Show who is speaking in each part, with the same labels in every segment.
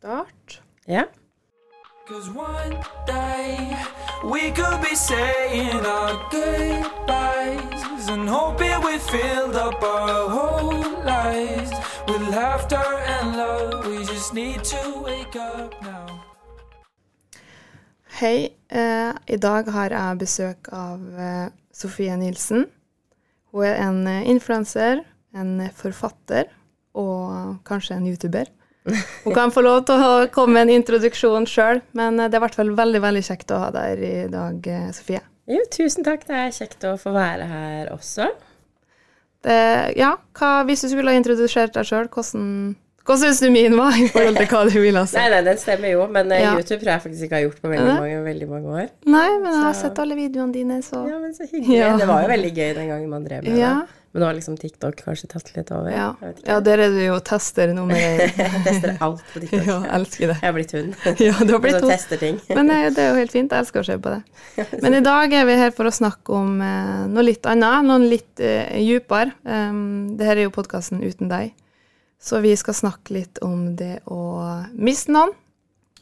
Speaker 1: starte.
Speaker 2: Ja.
Speaker 3: Cause one day we could be saying our goodbyes and hoping we filled up our whole lives with laughter and love. We just need to wake up now.
Speaker 1: Hei, eh, i dag har jeg besøk av eh, Sofie Nilsen. Hun er en eh, influenser, en forfatter og kanskje en youtuber. Hun kan få lov til å komme med en introduksjon sjøl, men eh, det er i hvert fall veldig veldig kjekt å ha deg her i dag, eh, Sofie.
Speaker 2: Jo, tusen takk. Det er kjekt å få være her også.
Speaker 1: Det, ja, hva, hvis du skulle ha introdusert deg sjøl, hvordan, hvordan syns du min var i forhold til hva du ville ha
Speaker 2: Nei, nei, den stemmer jo, men eh,
Speaker 1: Ja.
Speaker 2: YouTube tror jeg faktisk ikke har gjort på veldig mange, veldig mange år.
Speaker 1: Nei, men jeg har
Speaker 2: Så-
Speaker 1: sett alle videoene dine, så
Speaker 2: Ja, men så hyggelig.
Speaker 1: Ja.
Speaker 2: Det var jo veldig gøy den gangen man drev med
Speaker 1: Ja.
Speaker 2: det. Men nå har liksom TikTok kanskje tatt litt over.
Speaker 1: Ja, ja der er du jo tester nummer én.
Speaker 2: Tester alt på TikTok.
Speaker 1: Ja, elsker det.
Speaker 2: Jeg har blitt hund.
Speaker 1: Ja, du har blitt hund.
Speaker 2: tester ting.
Speaker 1: Men eh, det er jo helt fint. Jeg elsker å se på det. Men i dag er vi her for å snakke om eh, noe litt annet, noe litt uh, djupere. Um, Dette er jo podkasten Uten deg. Så vi skal snakke litt om det å miste noen.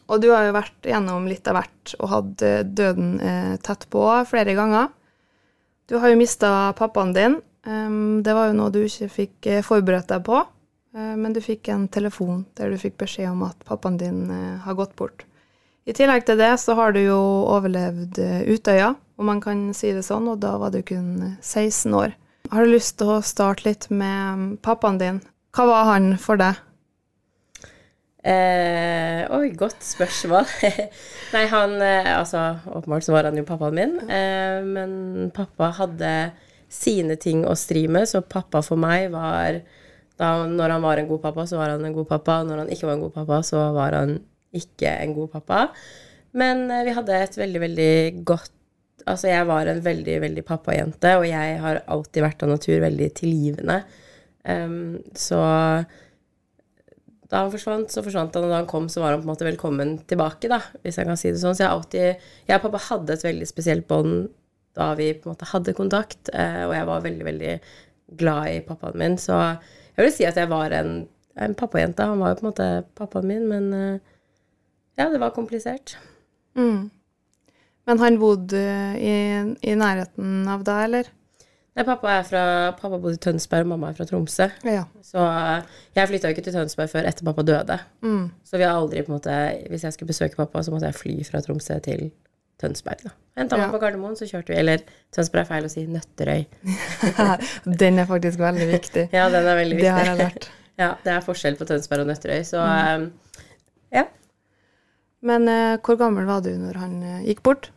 Speaker 1: Og du har jo vært gjennom litt av hvert og hatt eh, døden uh, tett på flere ganger. Du har jo mista pappaen din. Um, det var jo noe du ikke fikk eh, forberedt deg på. Eh, men du fikk en telefon der du fikk beskjed om at pappaen din eh, har gått bort. I tillegg til det så har du jo overlevd Utøya, om man kan si det sånn, og da var du kun eh, 16 år. Har du lyst til å starte litt med mm, pappaen din? Hva var han for deg?
Speaker 2: Eh, oi, godt spørsmål. Nei, han Altså, åpenbart så var han jo pappaen min. Eh, men pappa hadde sine ting å stri med, så pappa for meg var da, Når han var en god pappa, så var han en god pappa. Når han ikke var en god pappa, så var han ikke en god pappa. Men eh, vi hadde et veldig, veldig godt Altså, jeg var en veldig, veldig pappajente, og jeg har alltid vært av natur veldig tilgivende. Um, så da han forsvant, så forsvant han, og da han kom, så var han på en måte velkommen tilbake, da, hvis jeg kan si det sånn. Så jeg alltid Jeg og pappa hadde et veldig spesielt bånd da vi på en måte hadde kontakt, eh, og jeg var veldig, veldig glad i pappaen min. Så jeg vil si at jeg var en, en pappajente. Han var jo på en måte pappaen min, men eh, ja, det var komplisert.
Speaker 1: Mm. Men han bodde i, i nærheten av deg, eller?
Speaker 2: Nei, pappa er fra Pappa bodde i Tønsberg, og mamma er fra Tromsø.
Speaker 1: Ja.
Speaker 2: Så eh, jeg flytta jo ikke til Tønsberg før etter pappa døde.
Speaker 1: Mm.
Speaker 2: Så vi har aldri på en måte Hvis jeg skulle besøke pappa, så måtte jeg fly fra Tromsø til Tønsberg. da Henta
Speaker 1: Ja.
Speaker 2: på Gardermoen, så kjørte vi Eller Tønsberg er feil å si. Nøtterøy.
Speaker 1: Den er faktisk veldig viktig.
Speaker 2: Ja, den er veldig viktig.
Speaker 1: Det har jeg lært.
Speaker 2: ja, det er forskjell på Tønsberg og Nøtterøy. Så
Speaker 1: Mm.
Speaker 2: um, ja.
Speaker 1: Men uh, hvor gammel var du når han uh, gikk bort?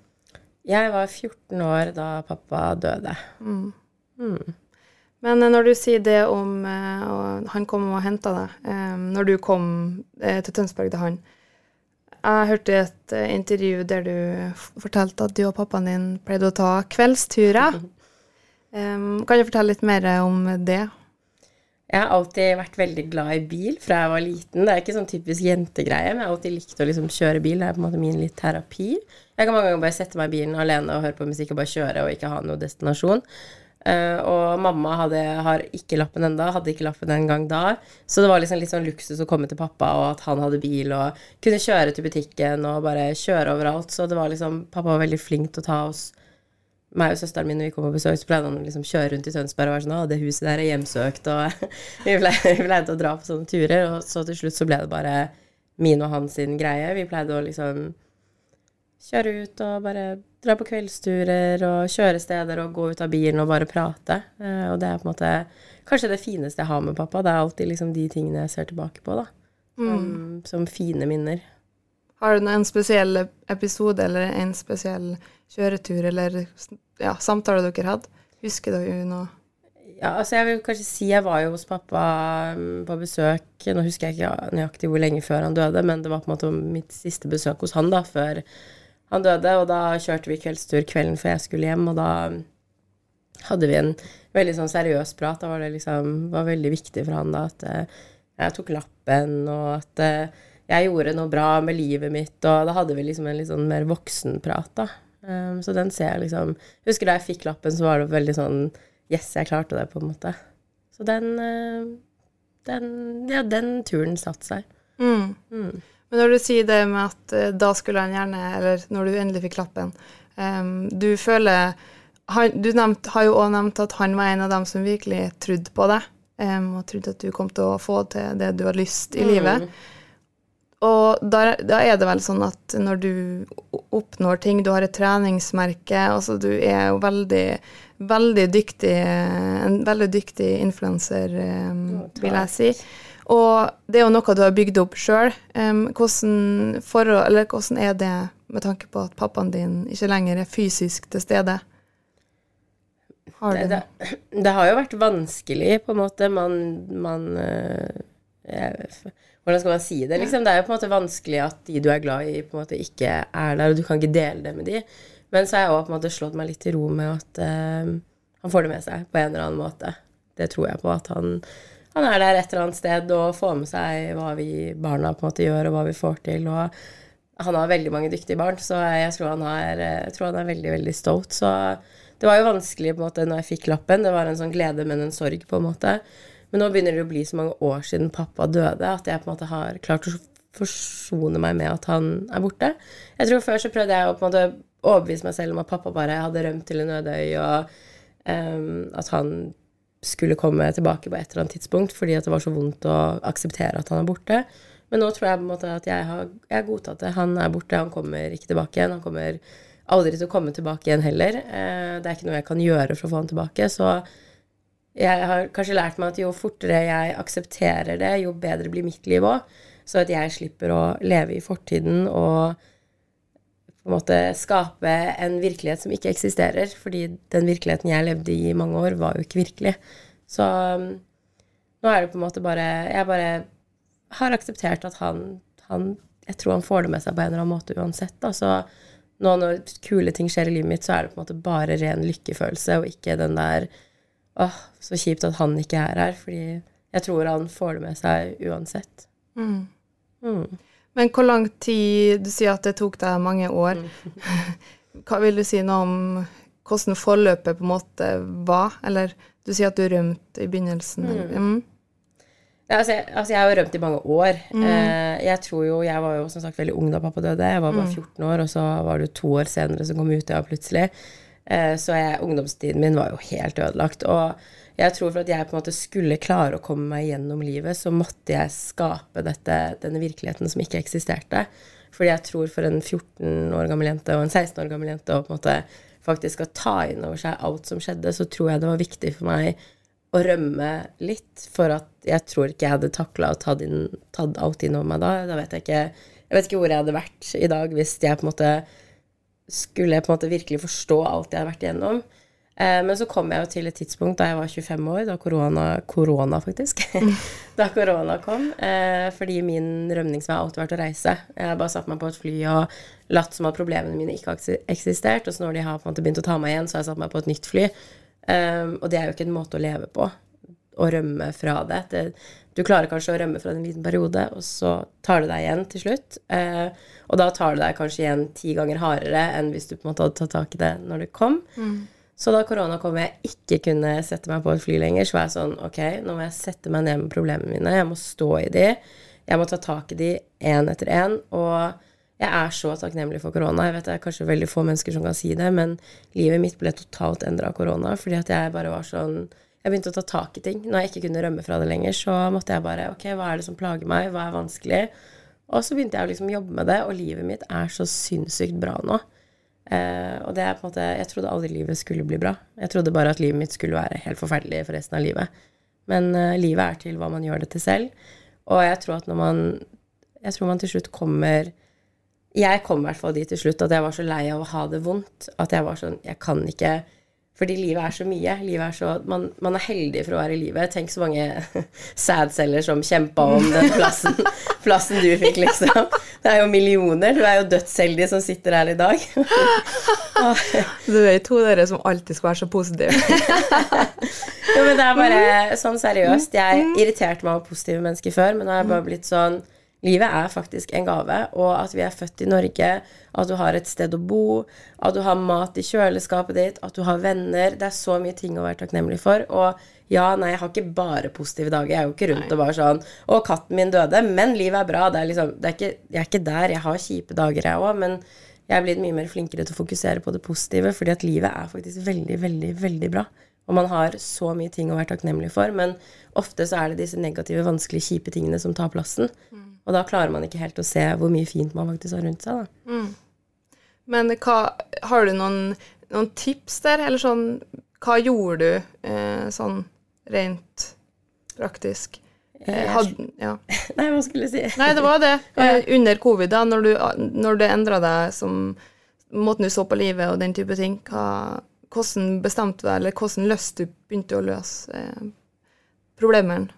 Speaker 2: Jeg var 14 år da pappa døde.
Speaker 1: Men eh, når du sier det om og Han kom og henta deg. eh, når du kom til Tønsberg til han Jeg hørte et eh, intervju der du fortalte at du og pappaen din pleide å ta kveldsturer. Um, kan du fortelle litt mer om det?
Speaker 2: Jeg har alltid vært veldig glad i bil fra jeg var liten. Det er ikke sånn typisk jentegreie, men jeg har alltid likt å liksom kjøre bil. Det er på en måte min litt terapi. Jeg kan mange ganger bare sette meg i bilen alene og høre på musikk og bare kjøre og ikke ha noen destinasjon. Eh, og mamma hadde, har ikke lappen enda, hadde ikke lappen en gang da. Så det var liksom litt sånn luksus å komme til pappa, og at han hadde bil og kunne kjøre til butikken og bare kjøre overalt. Så det var liksom Pappa var veldig flink til å ta oss meg og søsteren min når vi kom på besøk, så pleide han å liksom kjøre rundt i Tønsberg og være sånn 'Å, det huset der er hjemsøkt', og vi pleide, å dra på sånne turer. Og så til slutt så ble det bare min og hans greie. Vi pleide å liksom kjøre ut og bare dra på kveldsturer og kjøre steder og gå ut av bilen og bare prate. Eh, og det er på en måte kanskje det fineste jeg har med pappa. Det er alltid liksom de tingene jeg ser tilbake på, da. Som, som fine minner.
Speaker 1: Har du en spesiell episode eller en spesiell kjøretur eller ja, samtale dere hadde? Husker du noe?
Speaker 2: Ja, altså jeg vil kanskje si jeg var jo hos pappa mm, på besøk Nå husker jeg ikke nøyaktig hvor lenge før han døde, men det var på en måte mitt siste besøk hos han da, før han døde. Og da kjørte vi kveldstur kvelden før jeg skulle hjem, og da hadde vi en veldig sånn seriøs prat. Da var det liksom var veldig viktig for han da at eh, jeg tok lappen, og at eh, jeg gjorde noe bra med livet mitt, og da hadde vi liksom en litt sånn mer voksenprat, da. Um, så den ser jeg liksom Husker da jeg fikk lappen, så var det veldig sånn Yes, jeg klarte det, på en måte. Så den eh, Den, ja, den turen satte seg.
Speaker 1: Mm.
Speaker 2: Mm.
Speaker 1: Men når du sier det med at eh, da skulle han gjerne, eller når du endelig fikk lappen um, Du føler han, Du nevnt, har jo òg nevnt at han var en av dem som virkelig trodde på deg, um, og trodde at du kom til å få til det du har lyst i livet. Og da, da er det vel sånn at når du oppnår ting, du har et treningsmerke altså Du er jo veldig, veldig dyktig En veldig dyktig influenser, um, vil jeg si. Og det er jo noe du har bygd opp sjøl. Hvordan, hvordan er det med tanke på at pappaen din ikke lenger er fysisk til stede? Har
Speaker 2: Det, det, det har jo vært vanskelig, på en måte. Man, man eh, jeg, Hvordan skal man si det? Liksom? Det er jo på en måte vanskelig at de du er glad i, på en måte ikke er der, og du kan ikke dele det med de. Men så har jeg også på en måte slått meg litt til ro med at uh, han får det med seg på en eller annen måte. Det tror jeg på. At han, han er der et eller annet sted og får med seg hva vi barna på en måte gjør, og hva vi får til. og han har veldig mange dyktige barn, så jeg tror han jeg tror han er veldig, veldig stolt. Så det var jo vanskelig på en måte når jeg fikk lappen. Det var en sånn glede, men en sorg, på en måte. Men nå begynner det å bli så mange år siden pappa døde, at jeg på en måte har klart å forsone meg med at han er borte. Jeg tror Før så prøvde jeg å på en måte overbevise meg selv om at pappa bare hadde rømt til en øde øy, og um, at han skulle komme tilbake på et eller annet tidspunkt fordi det var så vondt å akseptere at han er borte. Men nå tror jeg på en måte at jeg har, jeg har godtatt det. Han er borte, han kommer ikke tilbake igjen. Han kommer aldri til å komme tilbake igjen heller. Eh, det er ikke noe jeg kan gjøre for å få han tilbake. Så jeg har kanskje lært meg at jo fortere jeg aksepterer det, jo bedre blir mitt liv òg. Så at jeg slipper å leve i fortiden og på en måte skape en virkelighet som ikke eksisterer. Fordi den virkeligheten jeg levde i i mange år, var jo ikke virkelig. Så um, nå er det på en måte bare Jeg bare har akseptert at han, han Jeg tror han får det med seg på en eller annen måte uansett. Da. Så nå når kule ting skjer i livet mitt, så er det på en måte bare ren lykkefølelse, og ikke den der Åh, så kjipt at han ikke er her. Fordi jeg tror han får det med seg uansett.
Speaker 1: Mm.
Speaker 2: Mm.
Speaker 1: Men hvor lang tid Du sier at det tok deg mange år. Hva vil du si noe om hvordan forløpet på en måte var? Eller du sier at du rømte i begynnelsen. eller- Mm.
Speaker 2: Ja, altså, jeg, altså, jeg har jo rømt i mange år. Eh, jeg tror jo, jeg var jo som sagt veldig ung da pappa døde. Jeg var bare 14 år, og så var det jo to år senere som kom ut Utøya plutselig. Eh, så jeg, ungdomstiden min var jo helt ødelagt. Og jeg tror for at jeg på en måte skulle klare å komme meg gjennom livet, så måtte jeg skape dette, denne virkeligheten som ikke eksisterte. Fordi jeg tror for en 14 år gammel jente og en 16 år gammel jente å på en måte faktisk å ta inn over seg alt som skjedde, så tror jeg det var viktig for meg å rømme litt, for at jeg tror ikke jeg hadde takla og tatt, inn, tatt alt inn over meg da. Da vet jeg ikke Jeg vet ikke hvor jeg hadde vært i dag hvis jeg på en måte skulle jeg på en måte virkelig forstå alt jeg hadde vært igjennom. Eh, men så kom jeg jo til et tidspunkt da jeg var 25 år, da korona Korona, faktisk. da korona kom. Eh, fordi min rømningsvei har alltid vært å reise. Jeg har bare satt meg på et fly og latt som at problemene mine ikke har eksistert. Og så når de har på en måte begynt å ta meg igjen, så har jeg satt meg på et nytt fly. Um, og det er jo ikke en måte å leve på. Å rømme fra det. det. Du klarer kanskje å rømme fra det en liten periode, og så tar det deg igjen til slutt. Eh, og da tar det deg kanskje igjen ti ganger hardere enn hvis du på en måte hadde tatt tak i det når det kom. Så da korona kom jeg ikke kunne sette meg på et fly lenger, så var jeg sånn Ok, nå må jeg sette meg ned med problemene mine. Jeg må stå i de. Jeg må ta tak i de én etter én. Og Jeg er så takknemlig for korona. Jeg vet det er kanskje veldig få mennesker som kan si det, men livet mitt ble totalt endra av korona fordi at jeg bare var sånn Jeg begynte å ta tak i ting. Når jeg ikke kunne rømme fra det lenger, så måtte jeg bare Ok, hva er det som plager meg? Hva er vanskelig? Og så begynte jeg å liksom jobbe med det, og livet mitt er så sinnssykt bra nå. Eh, og det er på en måte Jeg trodde aldri livet skulle bli bra. Jeg trodde bare at livet mitt skulle være helt forferdelig for resten av livet. Men eh, livet er til hva man gjør det til selv. Og jeg tror at når man Jeg tror man til slutt kommer Jeg kom i hvert fall dit til slutt at jeg var så lei av å ha det vondt at jeg var sånn Jeg kan ikke fordi livet er så mye. Livet er så, man, man er heldig for å være i livet. Tenk så mange sædceller som kjempa om den plassen, plassen du fikk, liksom. Det er jo millioner. Du er jo dødsheldig som sitter her i dag.
Speaker 1: Du er to av dere som alltid skal være så positive.
Speaker 2: Jo, men det er bare sånn seriøst. Jeg irriterte meg over positive mennesker før, men nå har jeg bare blitt sånn Livet er faktisk en gave, og at vi er født i Norge, at du har et sted å bo, at du har mat i kjøleskapet ditt, at du har venner Det er så mye ting å være takknemlig for. Og ja, nei, jeg har ikke bare positive dager. Jeg er jo ikke rundt og bare sånn Å, katten min døde, men livet er bra. Det er liksom det er ikke, Jeg er ikke der. Jeg har kjipe dager, jeg òg, men jeg er blitt mye mer flinkere til å fokusere på det positive, fordi at livet er faktisk veldig, veldig, veldig bra. Og man har så mye ting å være takknemlig for, men ofte så er det disse negative, vanskelige, kjipe tingene som tar plassen. Og da klarer man ikke helt å se hvor mye fint man faktisk har rundt seg, da.
Speaker 1: Men hva, har du noen, noen tips der, eller sånn Hva gjorde du eh, sånn rent praktisk? Eh, had, ja.
Speaker 2: Nei, hva skulle jeg si?
Speaker 1: Nei, det var det. Eh, under covid, da, når du, når det endra deg som måten du så på livet og den type ting, hva, hvordan bestemte du deg, eller hvordan løst du begynte å løse eh, problemene?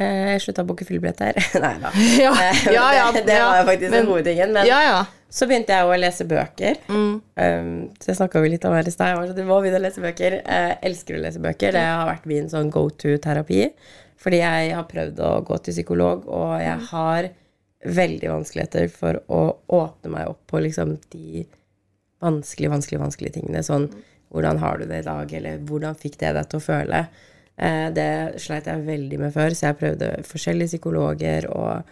Speaker 2: Eh, Jeg slutta å booke flybilletter. Nei da.
Speaker 1: Ja,
Speaker 2: Eh,
Speaker 1: ja, ja,
Speaker 2: det, det var faktisk
Speaker 1: men-
Speaker 2: den hovedtingen. Men
Speaker 1: Ja, ja.
Speaker 2: så begynte jeg å lese bøker. Um, så jeg snakka litt om her i stad. Sånn, Du må begynne å lese bøker. Jeg elsker å lese bøker. Det har vært min sånn go to-terapi. Fordi jeg har prøvd å gå til psykolog, og jeg har veldig vanskeligheter for å åpne meg opp på liksom de vanskelige, vanskelige, vanskelige tingene. Sånn hvordan har du det i dag, eller hvordan fikk det deg til å føle? Eh, det sleit jeg veldig med før, så jeg prøvde forskjellige psykologer, og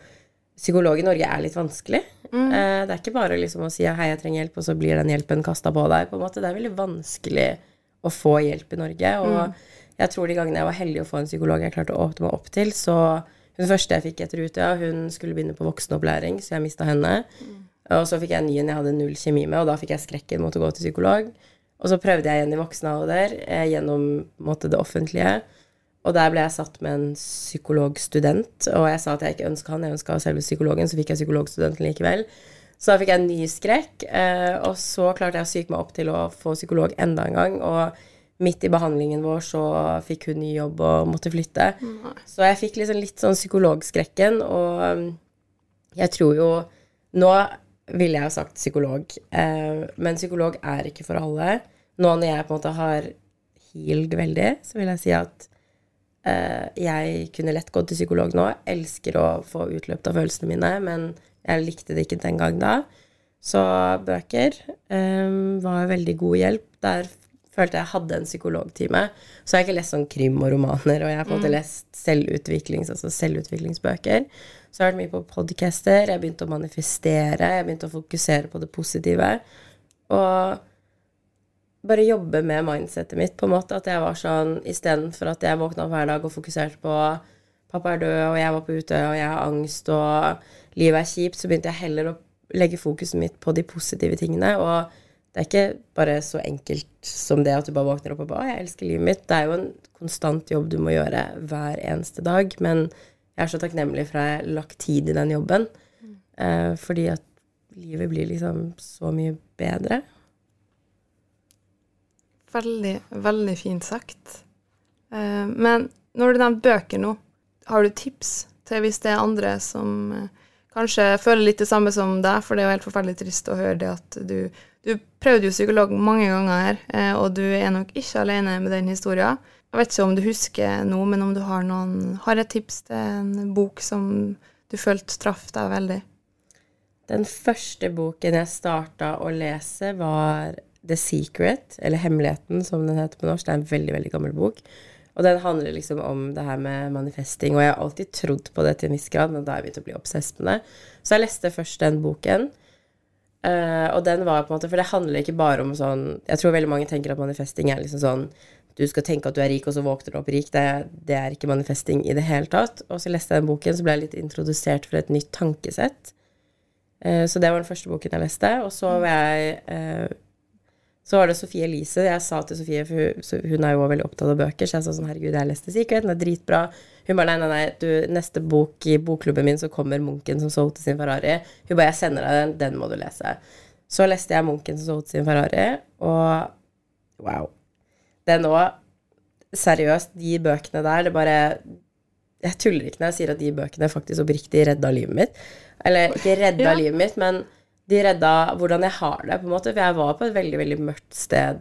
Speaker 2: psykolog i Norge er litt vanskelig. Eh, det er ikke bare liksom å si hei, jeg trenger hjelp, og så blir den hjelpen kasta på deg. på en måte. Det er veldig vanskelig å få hjelp i Norge. Og jeg tror de gangene jeg var heldig å få en psykolog jeg klarte å åpne meg opp til, så hun første jeg fikk etter Utøya, hun skulle begynne på voksenopplæring, så jeg mista henne. Og så fikk jeg en ny en jeg hadde null kjemi med, og da fikk jeg skrekken mot å gå til psykolog. Og så prøvde jeg igjen i voksen alder, eh, gjennom måte, det offentlige. Og der ble jeg satt med en psykologstudent, og jeg sa at jeg ikke ønska han, jeg ønska selve psykologen, så fikk jeg psykologstudenten likevel. Så da fikk jeg en ny skrekk, eh, og så klarte jeg å psyke meg opp til å få psykolog enda en gang. Og midt i behandlingen vår så fikk hun ny jobb og måtte flytte. Så jeg fikk liksom litt sånn psykologskrekken, og um, jeg tror jo Nå ville jeg jo sagt psykolog, eh, men psykolog er ikke for alle. Nå når jeg på en måte har healed veldig, så vil jeg si at eh, jeg kunne lett gått til psykolog nå. Elsker å få utløpt av følelsene mine, men jeg likte det ikke den gang da. Så bøker um, var veldig god hjelp. Der følte jeg hadde en psykologtime. Så har jeg ikke lest sånn krim og romaner, og jeg har på en måte lest selvutviklings, altså selvutviklingsbøker. Så jeg har hørt mye på podcaster, jeg begynte å manifestere, jeg begynte å fokusere på det positive. Og bare jobbe med mindsetet mitt, på en måte. At jeg var sånn istedenfor at jeg våkna opp hver dag og fokuserte på pappa er død, og jeg var på Utøya, og jeg har angst, og livet er kjipt, så begynte jeg heller å legge fokuset mitt på de positive tingene. Og det er ikke bare så enkelt som det at du bare våkner opp og bare 'Å, jeg elsker livet mitt'. Det er jo en konstant jobb du må gjøre hver eneste dag. Men jeg er så takknemlig for at jeg har lagt tid i den jobben. Eh, fordi at livet blir liksom så mye bedre.
Speaker 1: Veldig, veldig fint sagt. Eh, men når du nevner bøker nå, har du tips til hvis det er andre som eh, kanskje føler litt det samme som deg, for det er jo helt forferdelig trist å høre det at du Du prøvde jo psykolog mange ganger her, eh, og du er nok ikke alene med den historien. Jeg vet ikke om du husker noe, men om du har noen Har et tips til en bok som du følte traff deg veldig?
Speaker 2: Den første boken jeg starta å lese, var The Secret, eller Hemmeligheten, som den heter på norsk. Det er en veldig, veldig gammel bok. Og den handler liksom om det her med manifesting, og jeg har alltid trodd på det til en viss grad, men da har jeg begynt å bli obsess med det. Så jeg leste først den boken. Eh, og den var på en måte For det handler ikke bare om sånn Jeg tror veldig mange tenker at manifesting er liksom sånn du skal tenke at du er rik, og så våkner du opp rik. Det, det er ikke manifesting i det hele tatt. Og så leste jeg den boken, så ble jeg litt introdusert for et nytt tankesett. Eh, så det var den første boken jeg leste. Og så var jeg eh, Så var det Sofie Elise. Jeg sa til Sofie, for hun, hun er jo også veldig opptatt av bøker, så jeg sa sånn Herregud, jeg leste Secret, den er dritbra. Hun bare nei, nei, nei, du, neste bok i bokklubben min, så kommer Munken som solgte sin Ferrari. Hun bare jeg sender deg den, den må du lese. Så leste jeg Munken som solgte sin Ferrari, og wow. Den òg Seriøst, de bøkene der, det bare Jeg tuller ikke når jeg sier at de bøkene faktisk oppriktig redda livet mitt. Eller ikke redda
Speaker 1: Ja.
Speaker 2: livet mitt, men de redda hvordan jeg har det, på en måte. For jeg var på et veldig, veldig mørkt sted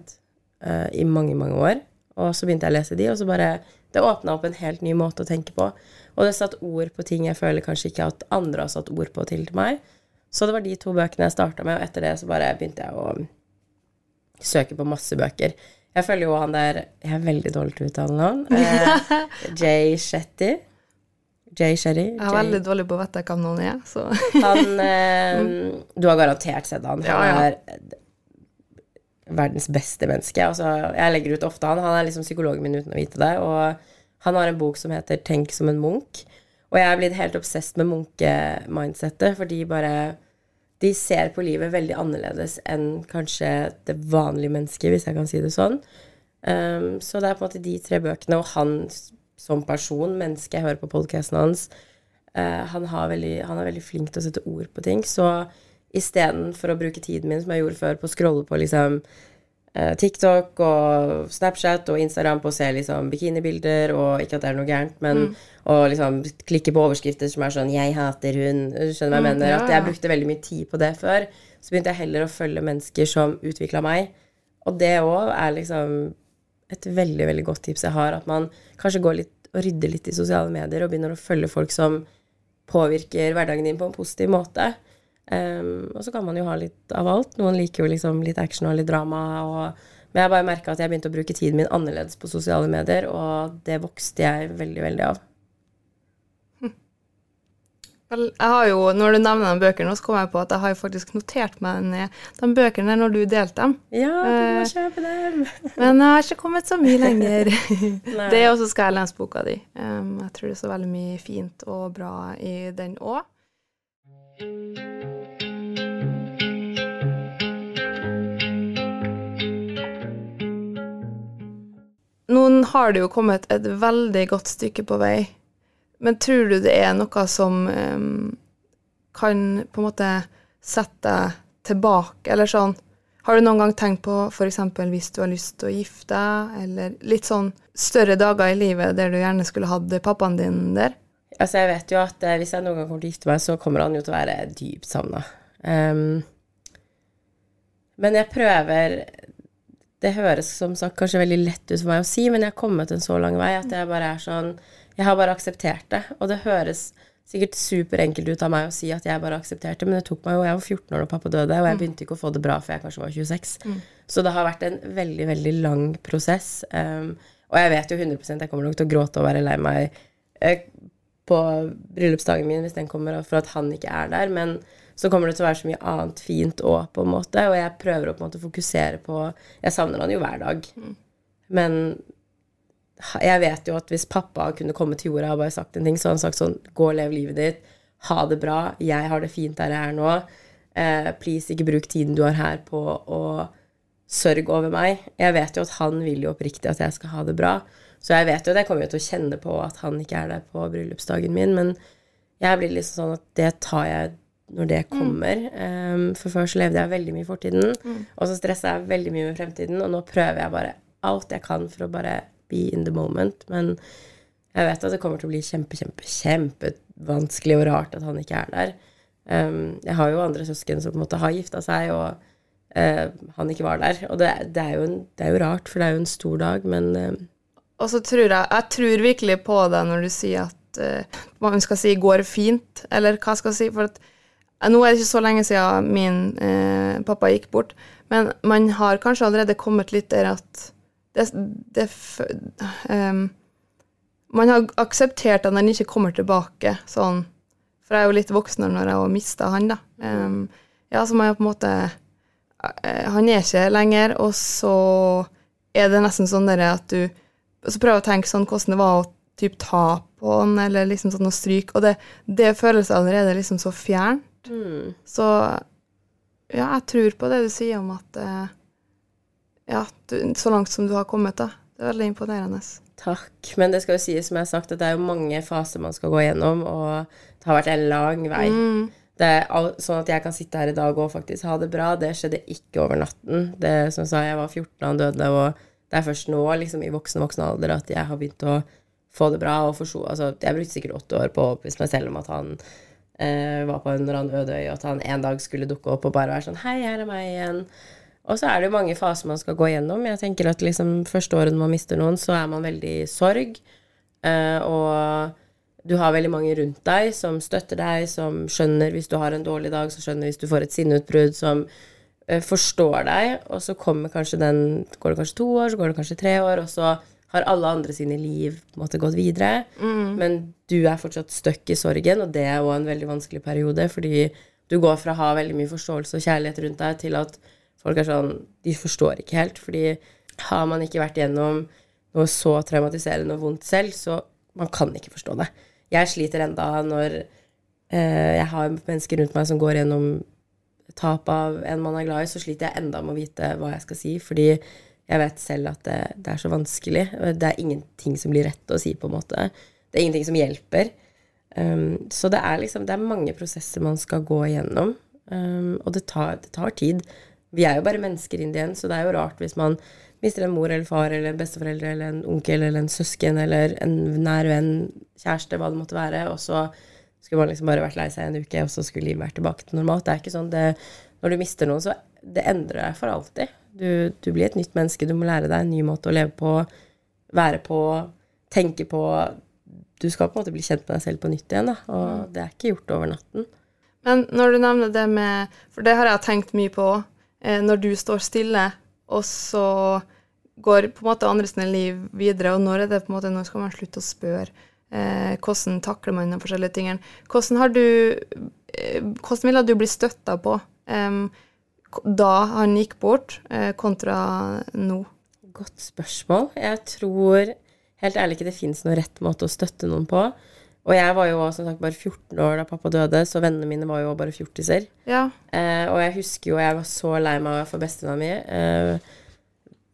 Speaker 2: uh, i mange, mange år. Og så begynte jeg å lese de, og så bare Det åpna opp en helt ny måte å tenke på. Og det satt ord på ting jeg føler kanskje ikke at andre har satt ord på til til meg. Så det var de to bøkene jeg starta med, og etter det så bare begynte jeg å søke på masse bøker. Jeg følger jo han der Jeg er veldig dårlig til å uttale navn. Eh, Jay Shetty. Jay Sherry.
Speaker 1: Jeg er veldig dårlig på å vite hvem noen er, så
Speaker 2: Han eh, Du har garantert sett han. Han
Speaker 1: Ja, ja.
Speaker 2: er verdens beste menneske. Altså, jeg legger ut ofte han. Han er liksom psykologen min uten å vite det. Og han har en bok som heter 'Tenk som en munk'. Og jeg er blitt helt obsesst med munkemindsettet, for de bare De ser på livet veldig annerledes enn kanskje det vanlige mennesket, hvis jeg kan si det sånn. Um, så det er på en måte de tre bøkene, og han som person, menneske, jeg hører på podkasten hans, Uh, han, har veldig, han er veldig flink til å sette ord på ting. Så istedenfor å bruke tiden min, som jeg gjorde før, på å scrolle på liksom uh, TikTok og Snapchat og Instagram på å se liksom bikinibilder, og ikke at det er noe gærent, men å liksom klikke på overskrifter som er sånn 'Jeg hater hun', du skjønner hva jeg
Speaker 1: Mm,
Speaker 2: mener?
Speaker 1: ja,
Speaker 2: At jeg brukte veldig mye tid på det før. Så begynte jeg heller å følge mennesker som utvikla meg. Og det òg er liksom et veldig, veldig godt tips jeg har, at man kanskje går litt og rydder litt i sosiale medier og begynner å følge folk som påvirker hverdagen din på en positiv måte. Um, og så kan man jo ha litt av alt. Noen liker jo liksom litt action og litt drama. Og, men jeg bare merka at jeg begynte å bruke tiden min annerledes på sosiale medier, og det vokste jeg veldig, veldig av.
Speaker 1: Vel, jeg har jo, Når du nevner de bøkene, så kom jeg på at jeg har jo faktisk notert meg ned de bøkene når du delte dem.
Speaker 2: Ja, du må
Speaker 1: Eh.
Speaker 2: kjøpe dem!
Speaker 1: Men jeg har ikke kommet så mye lenger. Det er også skal jeg lese boka di. Jeg tror det er så veldig mye fint og bra i den òg. Nå har det jo kommet et veldig godt stykke på vei, men tror du det er noe som um, kan på en måte sette deg tilbake, eller sånn Har du noen gang tenkt på f.eks. hvis du har lyst til å gifte deg, eller litt sånn større dager i livet der du gjerne skulle hatt pappaen din der?
Speaker 2: Altså, jeg vet jo at eh, hvis jeg noen gang kommer til å gifte meg, så kommer han jo til å være dypt savna. Um, men jeg prøver Det høres som sagt kanskje veldig lett ut for meg å si, men jeg har kommet en så lang vei at jeg bare er sånn Jeg har bare akseptert det. Og det høres sikkert superenkelt ut av meg å si at jeg bare aksepterte, men det tok meg jo Jeg var 14 år da pappa døde, og jeg begynte ikke å få det bra før jeg kanskje var 26. Så det har vært en veldig, veldig lang prosess. Um, og jeg vet jo 100 jeg kommer nok til å gråte og være lei meg eh, på bryllupsdagen min hvis den kommer, for at han ikke er der. Men så kommer det til å være så mye annet fint òg, på en måte. Og jeg prøver å på en måte fokusere på Jeg savner han jo hver dag. Men ha- jeg vet jo at hvis pappa kunne komme til jorda og bare sagt en ting, så hadde han sagt sånn Gå og lev livet ditt. Ha det bra. Jeg har det fint der jeg er nå. Eh, please, ikke bruk tiden du har her på å sørge over meg. Jeg vet jo at han vil jo oppriktig at jeg skal ha det bra. Så jeg vet jo at jeg kommer til å kjenne på at han ikke er der på bryllupsdagen min, men jeg blir liksom sånn at det tar jeg når det kommer. Um, for før så levde jeg veldig mye i fortiden, og så stressa jeg veldig mye med fremtiden, og nå prøver jeg bare alt jeg kan for å bare be in the moment, men jeg vet at det kommer til å bli kjempe, kjempe, kjempevanskelig og rart at han ikke er der. Um, jeg har jo andre søsken som på en måte har gifta seg, og uh, han ikke var der. Og det, det, er en, det er jo rart, for det er jo en stor dag, men eh,
Speaker 1: Og så tror jeg Jeg tror virkelig på det når du sier at uh, man skal si 'går fint', eller hva skal jeg si. For at eh, nå er det ikke så lenge siden min eh, pappa gikk bort, men man har kanskje allerede kommet litt der at det, det ehm, Man har akseptert at han ikke kommer tilbake sånn For jeg er jo litt voksen når jeg har mista han, da. Um, Ja, som er på en måte eh, Han er ikke lenger, og så er det nesten sånn at du Så prøver å tenke sånn hvordan det var å typ ta på han, eller liksom sånn å stryke, og det, det føles allerede liksom så fjernt. Så ja, jeg tror på det du sier om at eh, Ja, du, så langt som du har kommet, da. Det er veldig imponerende.
Speaker 2: Takk. Men det skal jo sies, som jeg har sagt, at det er jo mange faser man skal gå gjennom, og det har vært en lang vei. Det er all, sånn at jeg kan sitte her i dag og faktisk ha det bra, det skjedde ikke over natten. Det som jeg sa, jeg var 14 da han døde, og det er først nå, liksom i voksen voksen alder, at jeg har begynt å få det bra og forstå Altså, jeg brukte sikkert åtte år på å overbevise meg selv om at han eh, var på en eller annen øde øy, og at han en dag skulle dukke opp og bare være sånn Hei, her er meg igjen. Og så er det jo mange faser man skal gå gjennom. Jeg tenker at liksom første året når man mister noen, så er man veldig i sorg. Eh, og du har veldig mange rundt deg som støtter deg, som skjønner hvis du har en dårlig dag, som skjønner hvis du får et sinneutbrudd, som eh, forstår deg. Og så kommer kanskje den Går det kanskje to år, så går det kanskje tre år, og så har alle andre sine liv på en måte gått videre. Men du er fortsatt støkk i sorgen, og det er òg en veldig vanskelig periode, fordi du går fra å ha veldig mye forståelse og kjærlighet rundt deg, til at folk er sånn De forstår ikke helt, fordi har man ikke vært gjennom noe så traumatiserende og vondt selv, så man kan ikke forstå det. Jeg sliter enda når eh, jeg har mennesker rundt meg som går gjennom tap av en man er glad i, så sliter jeg enda med å vite hva jeg skal si, fordi jeg vet selv at det, det er så vanskelig. Det er ingenting som blir rett å si, på en måte. Det er ingenting som hjelper. Um, så det er liksom Det er mange prosesser man skal gå igjennom, um, og det tar, det tar tid. Vi er jo bare mennesker inn igjen, så det er jo rart hvis man mister en mor eller far eller en besteforeldre eller en onkel eller en søsken eller en nær venn, kjæreste, hva det måtte være, og så skulle man liksom bare vært lei seg en uke, og så skulle livet vært tilbake til normalt. Det er ikke sånn det, Når du mister noen, så det endrer deg for alltid. Du, du blir et nytt menneske. Du må lære deg en ny måte å leve på, være på, tenke på. Du skal på en måte bli kjent med deg selv på nytt igjen, da. Og det er ikke gjort over natten.
Speaker 1: Men når du nevner det med For det har jeg tenkt mye på. Eh, når du står stille, og så går på en måte andre sine liv videre, og når er det på en måte, når skal man slutte å spørre? Eh, hvordan takler man de forskjellige tingene? Hvordan har du eh, Hvordan ville du bli støtta på eh, da han gikk bort, eh, kontra nå?
Speaker 2: Godt spørsmål. Jeg tror helt ærlig ikke det fins noen rett måte å støtte noen på. Og jeg var jo som sagt bare 14 år da pappa døde, så vennene mine var jo bare fjortiser.
Speaker 1: Ja.
Speaker 2: Eh, og jeg husker jo jeg var så lei meg for bestevenninna mi. Eh,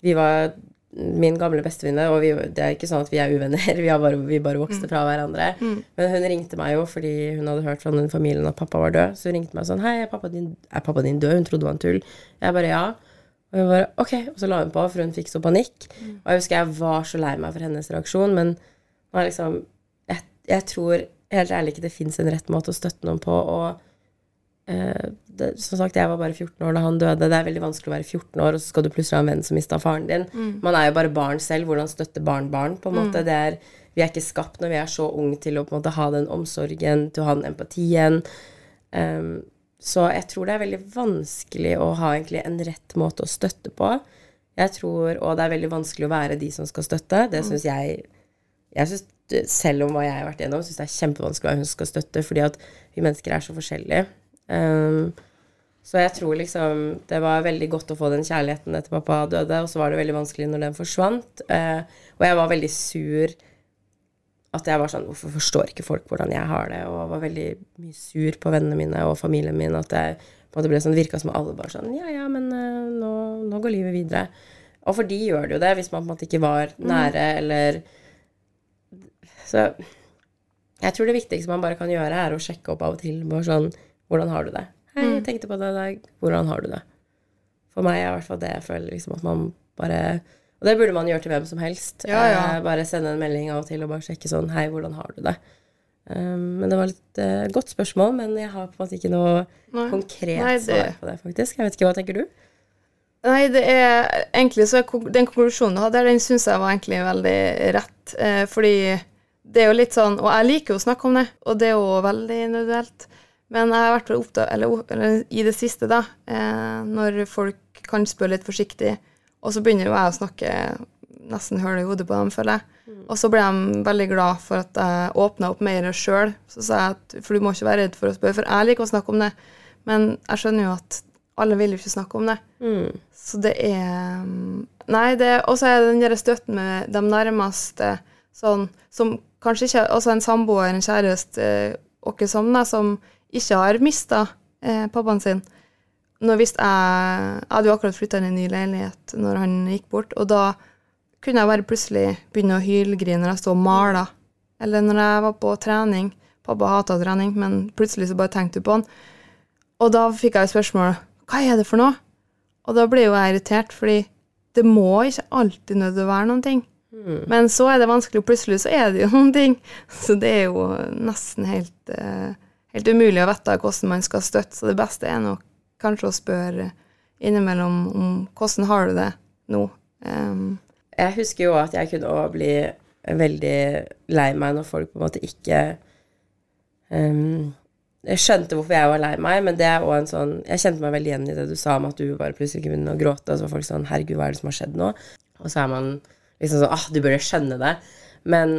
Speaker 2: vi var min gamle bestevenninne, og vi, det er ikke sånn at vi er uvenner, vi, har bare, vi bare vokste fra hverandre. Men hun ringte meg jo fordi hun hadde hørt fra den familien at pappa var død. Så hun ringte meg sånn 'Hei, er pappa din, er pappa din død?' Hun trodde det var en tull. Jeg bare 'ja'. Og hun bare 'ok', og så la hun på, for hun fikk så panikk. Og jeg husker jeg var så lei meg for hennes reaksjon, men nå er liksom jeg, tror helt ærlig ikke det fins en rett måte å støtte noen på. og Eh, det, som sagt, jeg var bare 14 år da han døde. Det er veldig vanskelig å være 14 år, og så skal du plutselig ha en venn som mista faren din. Man er jo bare barn selv. Hvordan støtte barn barn? på en måte? Det er, vi er ikke skapt når vi er så unge til å på en måte ha den omsorgen, til å ha den empatien. Um, så jeg tror det er veldig vanskelig å ha egentlig en rett måte å støtte på. Jeg tror, Og det er veldig vanskelig å være de som skal støtte. Det syns jeg jeg synes, Selv om hva jeg har vært gjennom, syns det er kjempevanskelig være hun skal støtte, fordi at vi mennesker er så forskjellige. Um, så jeg tror liksom det var veldig godt å få den kjærligheten etter pappa døde, og så var det veldig vanskelig når den forsvant. Uh, og jeg var veldig sur at jeg var sånn Hvorfor forstår ikke folk hvordan jeg har det? Og var veldig mye sur på vennene mine og familien min. At jeg på en måte ble sånn, virka som alle bare sånn Ja, ja, men uh, nå, nå går livet videre. Og for de gjør det jo det, hvis man på en måte ikke var nære eller Så jeg tror det viktigste man bare kan gjøre, er å sjekke opp av og til. Bare sånn Hvordan har du det? Hei, jeg tenkte på det i dag. Hvordan har du det? For meg er i hvert fall det jeg føler liksom at man bare Og det burde man gjøre til hvem som helst.
Speaker 1: Ja, ja.
Speaker 2: Eh, bare sende en melding av og til og bare sjekke sånn Hei, hvordan har du det? Um, men det var et uh, godt spørsmål, men jeg har på en måte ikke noe
Speaker 1: Nei.
Speaker 2: konkret
Speaker 1: Nei, det-
Speaker 2: svar på det, faktisk. Jeg vet ikke, hva tenker du?
Speaker 1: Nei, det er egentlig så Den konklusjonen du hadde, den syns jeg var egentlig veldig rett. Eh, fordi det er jo litt sånn Og jeg liker jo å snakke om det, og det er jo veldig individuelt. Men jeg har vært opptatt, eller, eller i det siste, da, eh, når folk kan spørre litt forsiktig, og så begynner jo jeg å snakke nesten høl i hodet på dem, føler jeg. Og så ble de veldig glad for at jeg åpna opp mer sjøl. Så sa jeg at for du må ikke være redd for å spørre, for jeg liker å snakke om det. Men jeg skjønner jo at alle vil jo ikke snakke om det.
Speaker 2: Mm.
Speaker 1: Så det er mm, Nei, det Og så er det den der støtten med de nærmeste, sånn som kanskje ikke Altså en samboer, en kjæreste, eh, som deg, som ikke har mista eh, pappaen sin. Nå visste jeg Jeg hadde jo akkurat flytta inn i en ny leilighet når han gikk bort, og da kunne jeg bare plutselig begynne å hylgrine når jeg sto og mala. Eller når jeg var på trening. Pappa hata trening, men plutselig så bare tenkte du på han. Og da fikk jeg spørsmål hva er det for noe? Og da ble jo jeg irritert, fordi det må ikke alltid å være noen ting. Men så er det vanskelig, og plutselig så er det jo noen ting. Så det er jo nesten helt, eh, helt umulig å vite hvordan man skal støtte. Så det beste er nok kanskje å spørre innimellom om hvordan har du det nå. Um,
Speaker 2: Jeg husker jo at jeg kunne også bli veldig lei meg når folk på en måte ikke um, Jeg skjønte hvorfor jeg var lei meg, men det er også en sånn Jeg kjente meg veldig igjen i det du sa om at du bare plutselig ikke begynte å gråte, og så var folk sånn Herregud, hva er det som har skjedd nå? Og så er man liksom sånn Ah, du burde skjønne det. Men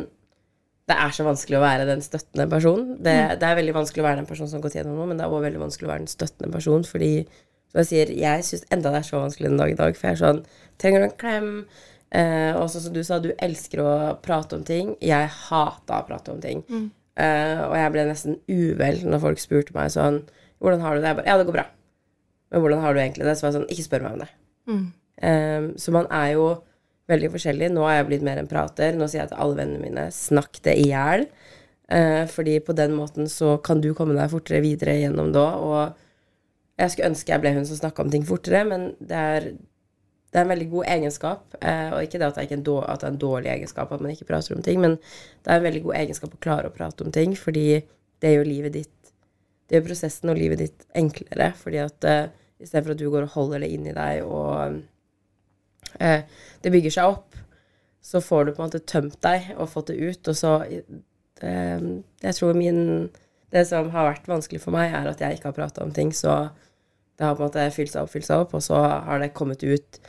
Speaker 2: det er så vanskelig å være den støttende personen. Det, det er veldig vanskelig å være den personen som har gått gjennom noe, men det er også veldig vanskelig å være den støttende personen, fordi som jeg sier, jeg syns enda det er så vanskelig den dag i dag, for jeg er sånn Trenger du en klem? Eh, og så som du sa, du elsker å prate om ting. Jeg hata å prate om ting. Eh, og jeg ble nesten uvel når folk spurte meg sånn Hvordan har du det? Jeg bare Ja, det går bra. Men hvordan har du egentlig det? Så var jeg sånn Ikke spør meg om det. Eh, så man er jo veldig forskjellig. Nå har jeg blitt mer en prater. Nå sier jeg til alle vennene mine snakk det i hjel. Eh, fordi på den måten så kan du komme deg fortere videre gjennom da. Og jeg skulle ønske jeg ble hun som snakka om ting fortere, men det er, det er en veldig god egenskap. Eh, og ikke det at det, er en dår- at det er en dårlig egenskap at man ikke prater om ting, men det er en veldig god egenskap å klare å prate om ting, fordi det gjør livet ditt Det gjør prosessen og livet ditt enklere, fordi at uh, istedenfor at du går og holder det inni deg og eh, det bygger seg opp, så får du på en måte tømt deg og fått det ut, og så det, Jeg tror min Det som har vært vanskelig for meg, er at jeg ikke har prata om ting, så det har på en måte fylt seg opp, fylt seg opp, og så har det kommet ut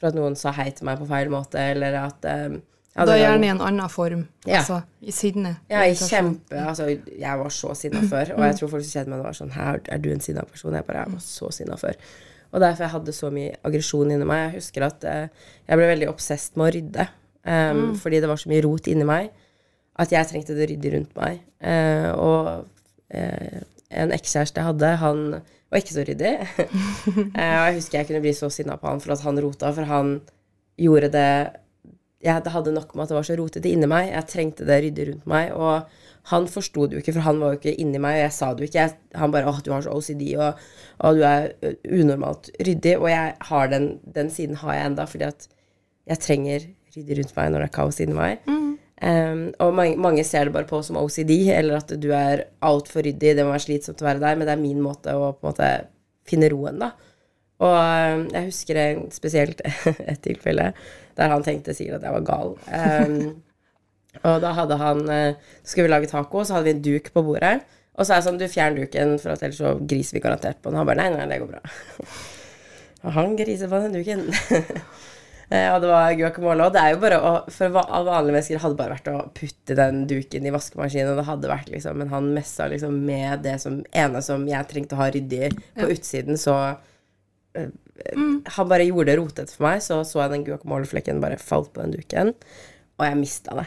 Speaker 2: for at noen sa hei til meg på feil måte, eller at eh, ja,
Speaker 1: da gjerne i en annen form.
Speaker 2: Ja.
Speaker 1: Altså i sinne.
Speaker 2: ja, i kjempe Altså, jeg var så sinna før, og jeg tror folk som kjenner meg, var sånn Her er du en sinna person? Jeg bare Jeg var så sinna før. Og derfor jeg hadde så mye aggresjon inni meg. Jeg husker at eh, jeg ble veldig obsesst med å rydde. em, Fordi det var så mye rot inni meg at jeg trengte det ryddig rundt meg. Eh, og eh, en ekskjæreste jeg hadde, han var ikke så ryddig. eh, og jeg husker jeg kunne bli så sinna på han for at han rota, for han gjorde det jeg hadde nok med at det var så rotete inni meg. Jeg trengte det ryddig rundt meg. Og han forsto det jo ikke, for han var jo ikke inni meg, og jeg sa det jo ikke. Jeg, han bare 'Å, du har så OCD, og, og du er unormalt ryddig'. Og jeg har den, den siden har jeg enda, fordi at jeg trenger ryddig rundt meg når det er kaos inni meg. Um, og mange, mange ser det bare på som OCD, eller at du er altfor ryddig, det må være slitsomt å være der, men det er min måte å på en måte finne roen, da. Og jeg husker spesielt et tilfelle der han tenkte sikkert at jeg var gal. Um, og da hadde han eh, Så skulle vi lage taco, så hadde vi en duk på bordet. Og så er jeg sånn, du fjern duken, for at ellers så griser vi garantert på den. Han bare nei, nei, det går bra. og han griser på den duken. Eh, og det var guacamole. Og det er jo bare å For vanlige mennesker hadde bare vært å putte den duken i vaskemaskinen, og det hadde vært liksom Men han messa liksom med det som ene som jeg trengte å ha ryddig på utsiden, så Mm. Han bare gjorde det rotete for meg, så så jeg den guacamoleflekken bare falt på den duken, og jeg mista det.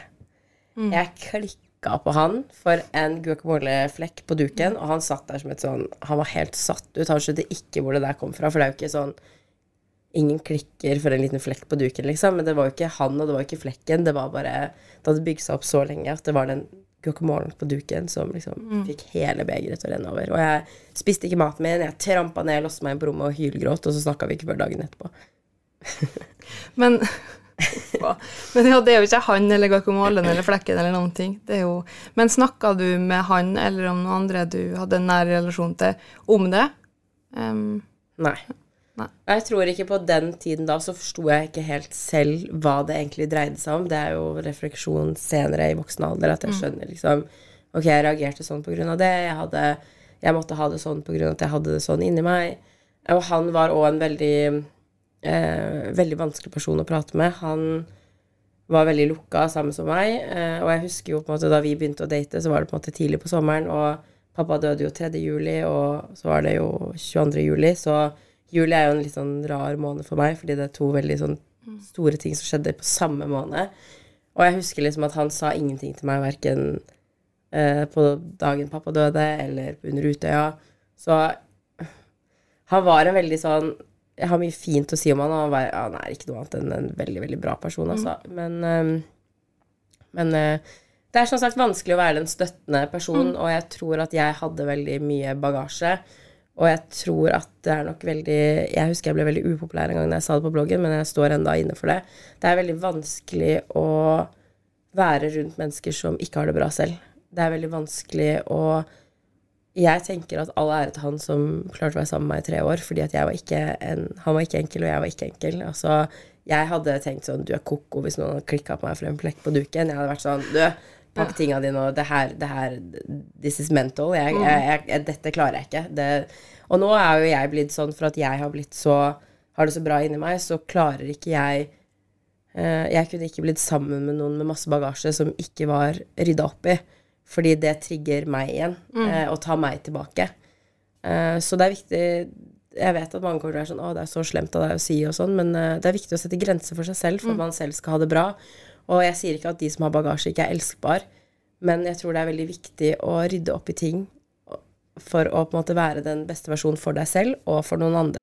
Speaker 2: Jeg klikka på han for en guacamoleflekk på duken, og han satt der som et sånn Han var helt satt ut. Han skjønte ikke hvor det der kom fra, for det er jo ikke sånn Ingen klikker for en liten flekk på duken, liksom. Men det var jo ikke han, og det var ikke flekken. Det var bare Det hadde bygd seg opp så lenge at det var den guacamolen på duken som liksom fikk hele begeret til å renne over. Og jeg spiste ikke maten min, jeg trampa ned, låste meg inn på rommet og hylgråt, og så snakka vi ikke før dagen etterpå.
Speaker 1: Men? Men ja, det er jo ikke han eller guacamolen eller flekken eller noen ting. Det er jo, men snakka du med han eller om noen andre du hadde en nær relasjon til, om det? Um,
Speaker 2: Nei.
Speaker 1: Nei.
Speaker 2: Jeg tror ikke på den tiden da så forsto jeg ikke helt selv hva det egentlig dreide seg om. Det er jo refleksjon senere i voksen alder at jeg skjønner liksom Ok, jeg reagerte sånn på grunn av det. Jeg, hadde, jeg måtte ha det sånn på grunn av at jeg hadde det sånn inni meg. Og han var òg en veldig eh, Veldig vanskelig person å prate med. Han var veldig lukka sammen som meg. Eh, og jeg husker jo på en måte da vi begynte å date, så var det på en måte tidlig på sommeren, og Pappa døde jo 3. juli, og så var det jo 22. juli, så juli er jo en litt sånn rar måned for meg, fordi det er to veldig sånn store ting som skjedde på samme måned. Og jeg husker liksom at han sa ingenting til meg, verken eh, på dagen pappa døde, eller under Utøya. Så han var en veldig sånn Jeg har mye fint å si om han, og han, var, han er ikke noe annet enn en veldig, veldig bra person, altså. Men, eh, men eh, det er som sagt vanskelig å være den støttende personen, og jeg tror at jeg hadde veldig mye bagasje. Og jeg tror at det er nok veldig Jeg husker jeg ble veldig upopulær en gang da jeg sa det på bloggen, men jeg står enda inne for det. Det er veldig vanskelig å være rundt mennesker som ikke har det bra selv. Det er veldig vanskelig å Jeg tenker at all ære til han som klarte å være sammen med meg i tre år, fordi at jeg var ikke en Han var ikke enkel, og jeg var ikke enkel. Altså, jeg hadde tenkt sånn Du er ko-ko hvis noen hadde klikka på meg for en plekk på duken. Jeg hadde vært sånn Du, pakk tinga dine, og det her, det her This is mental. Jeg, jeg, jeg, dette klarer jeg ikke. Det, og nå er jo jeg blitt sånn for at jeg har blitt så Har det så bra inni meg, så klarer ikke jeg eh, Jeg kunne ikke blitt sammen med noen med masse bagasje som ikke var rydda opp i. Fordi det trigger meg igjen, eh, og tar meg tilbake. Eh, så det er viktig Jeg vet at mange kommer til å være sånn Å, det er så slemt av deg å si og sånn, men eh, det er viktig å sette grenser for seg selv for at man selv skal ha det bra. Og jeg sier ikke at de som har bagasje, ikke er elskbar, men jeg tror det er veldig viktig å rydde opp i ting for å på en måte være den beste versjonen for deg selv og for noen andre.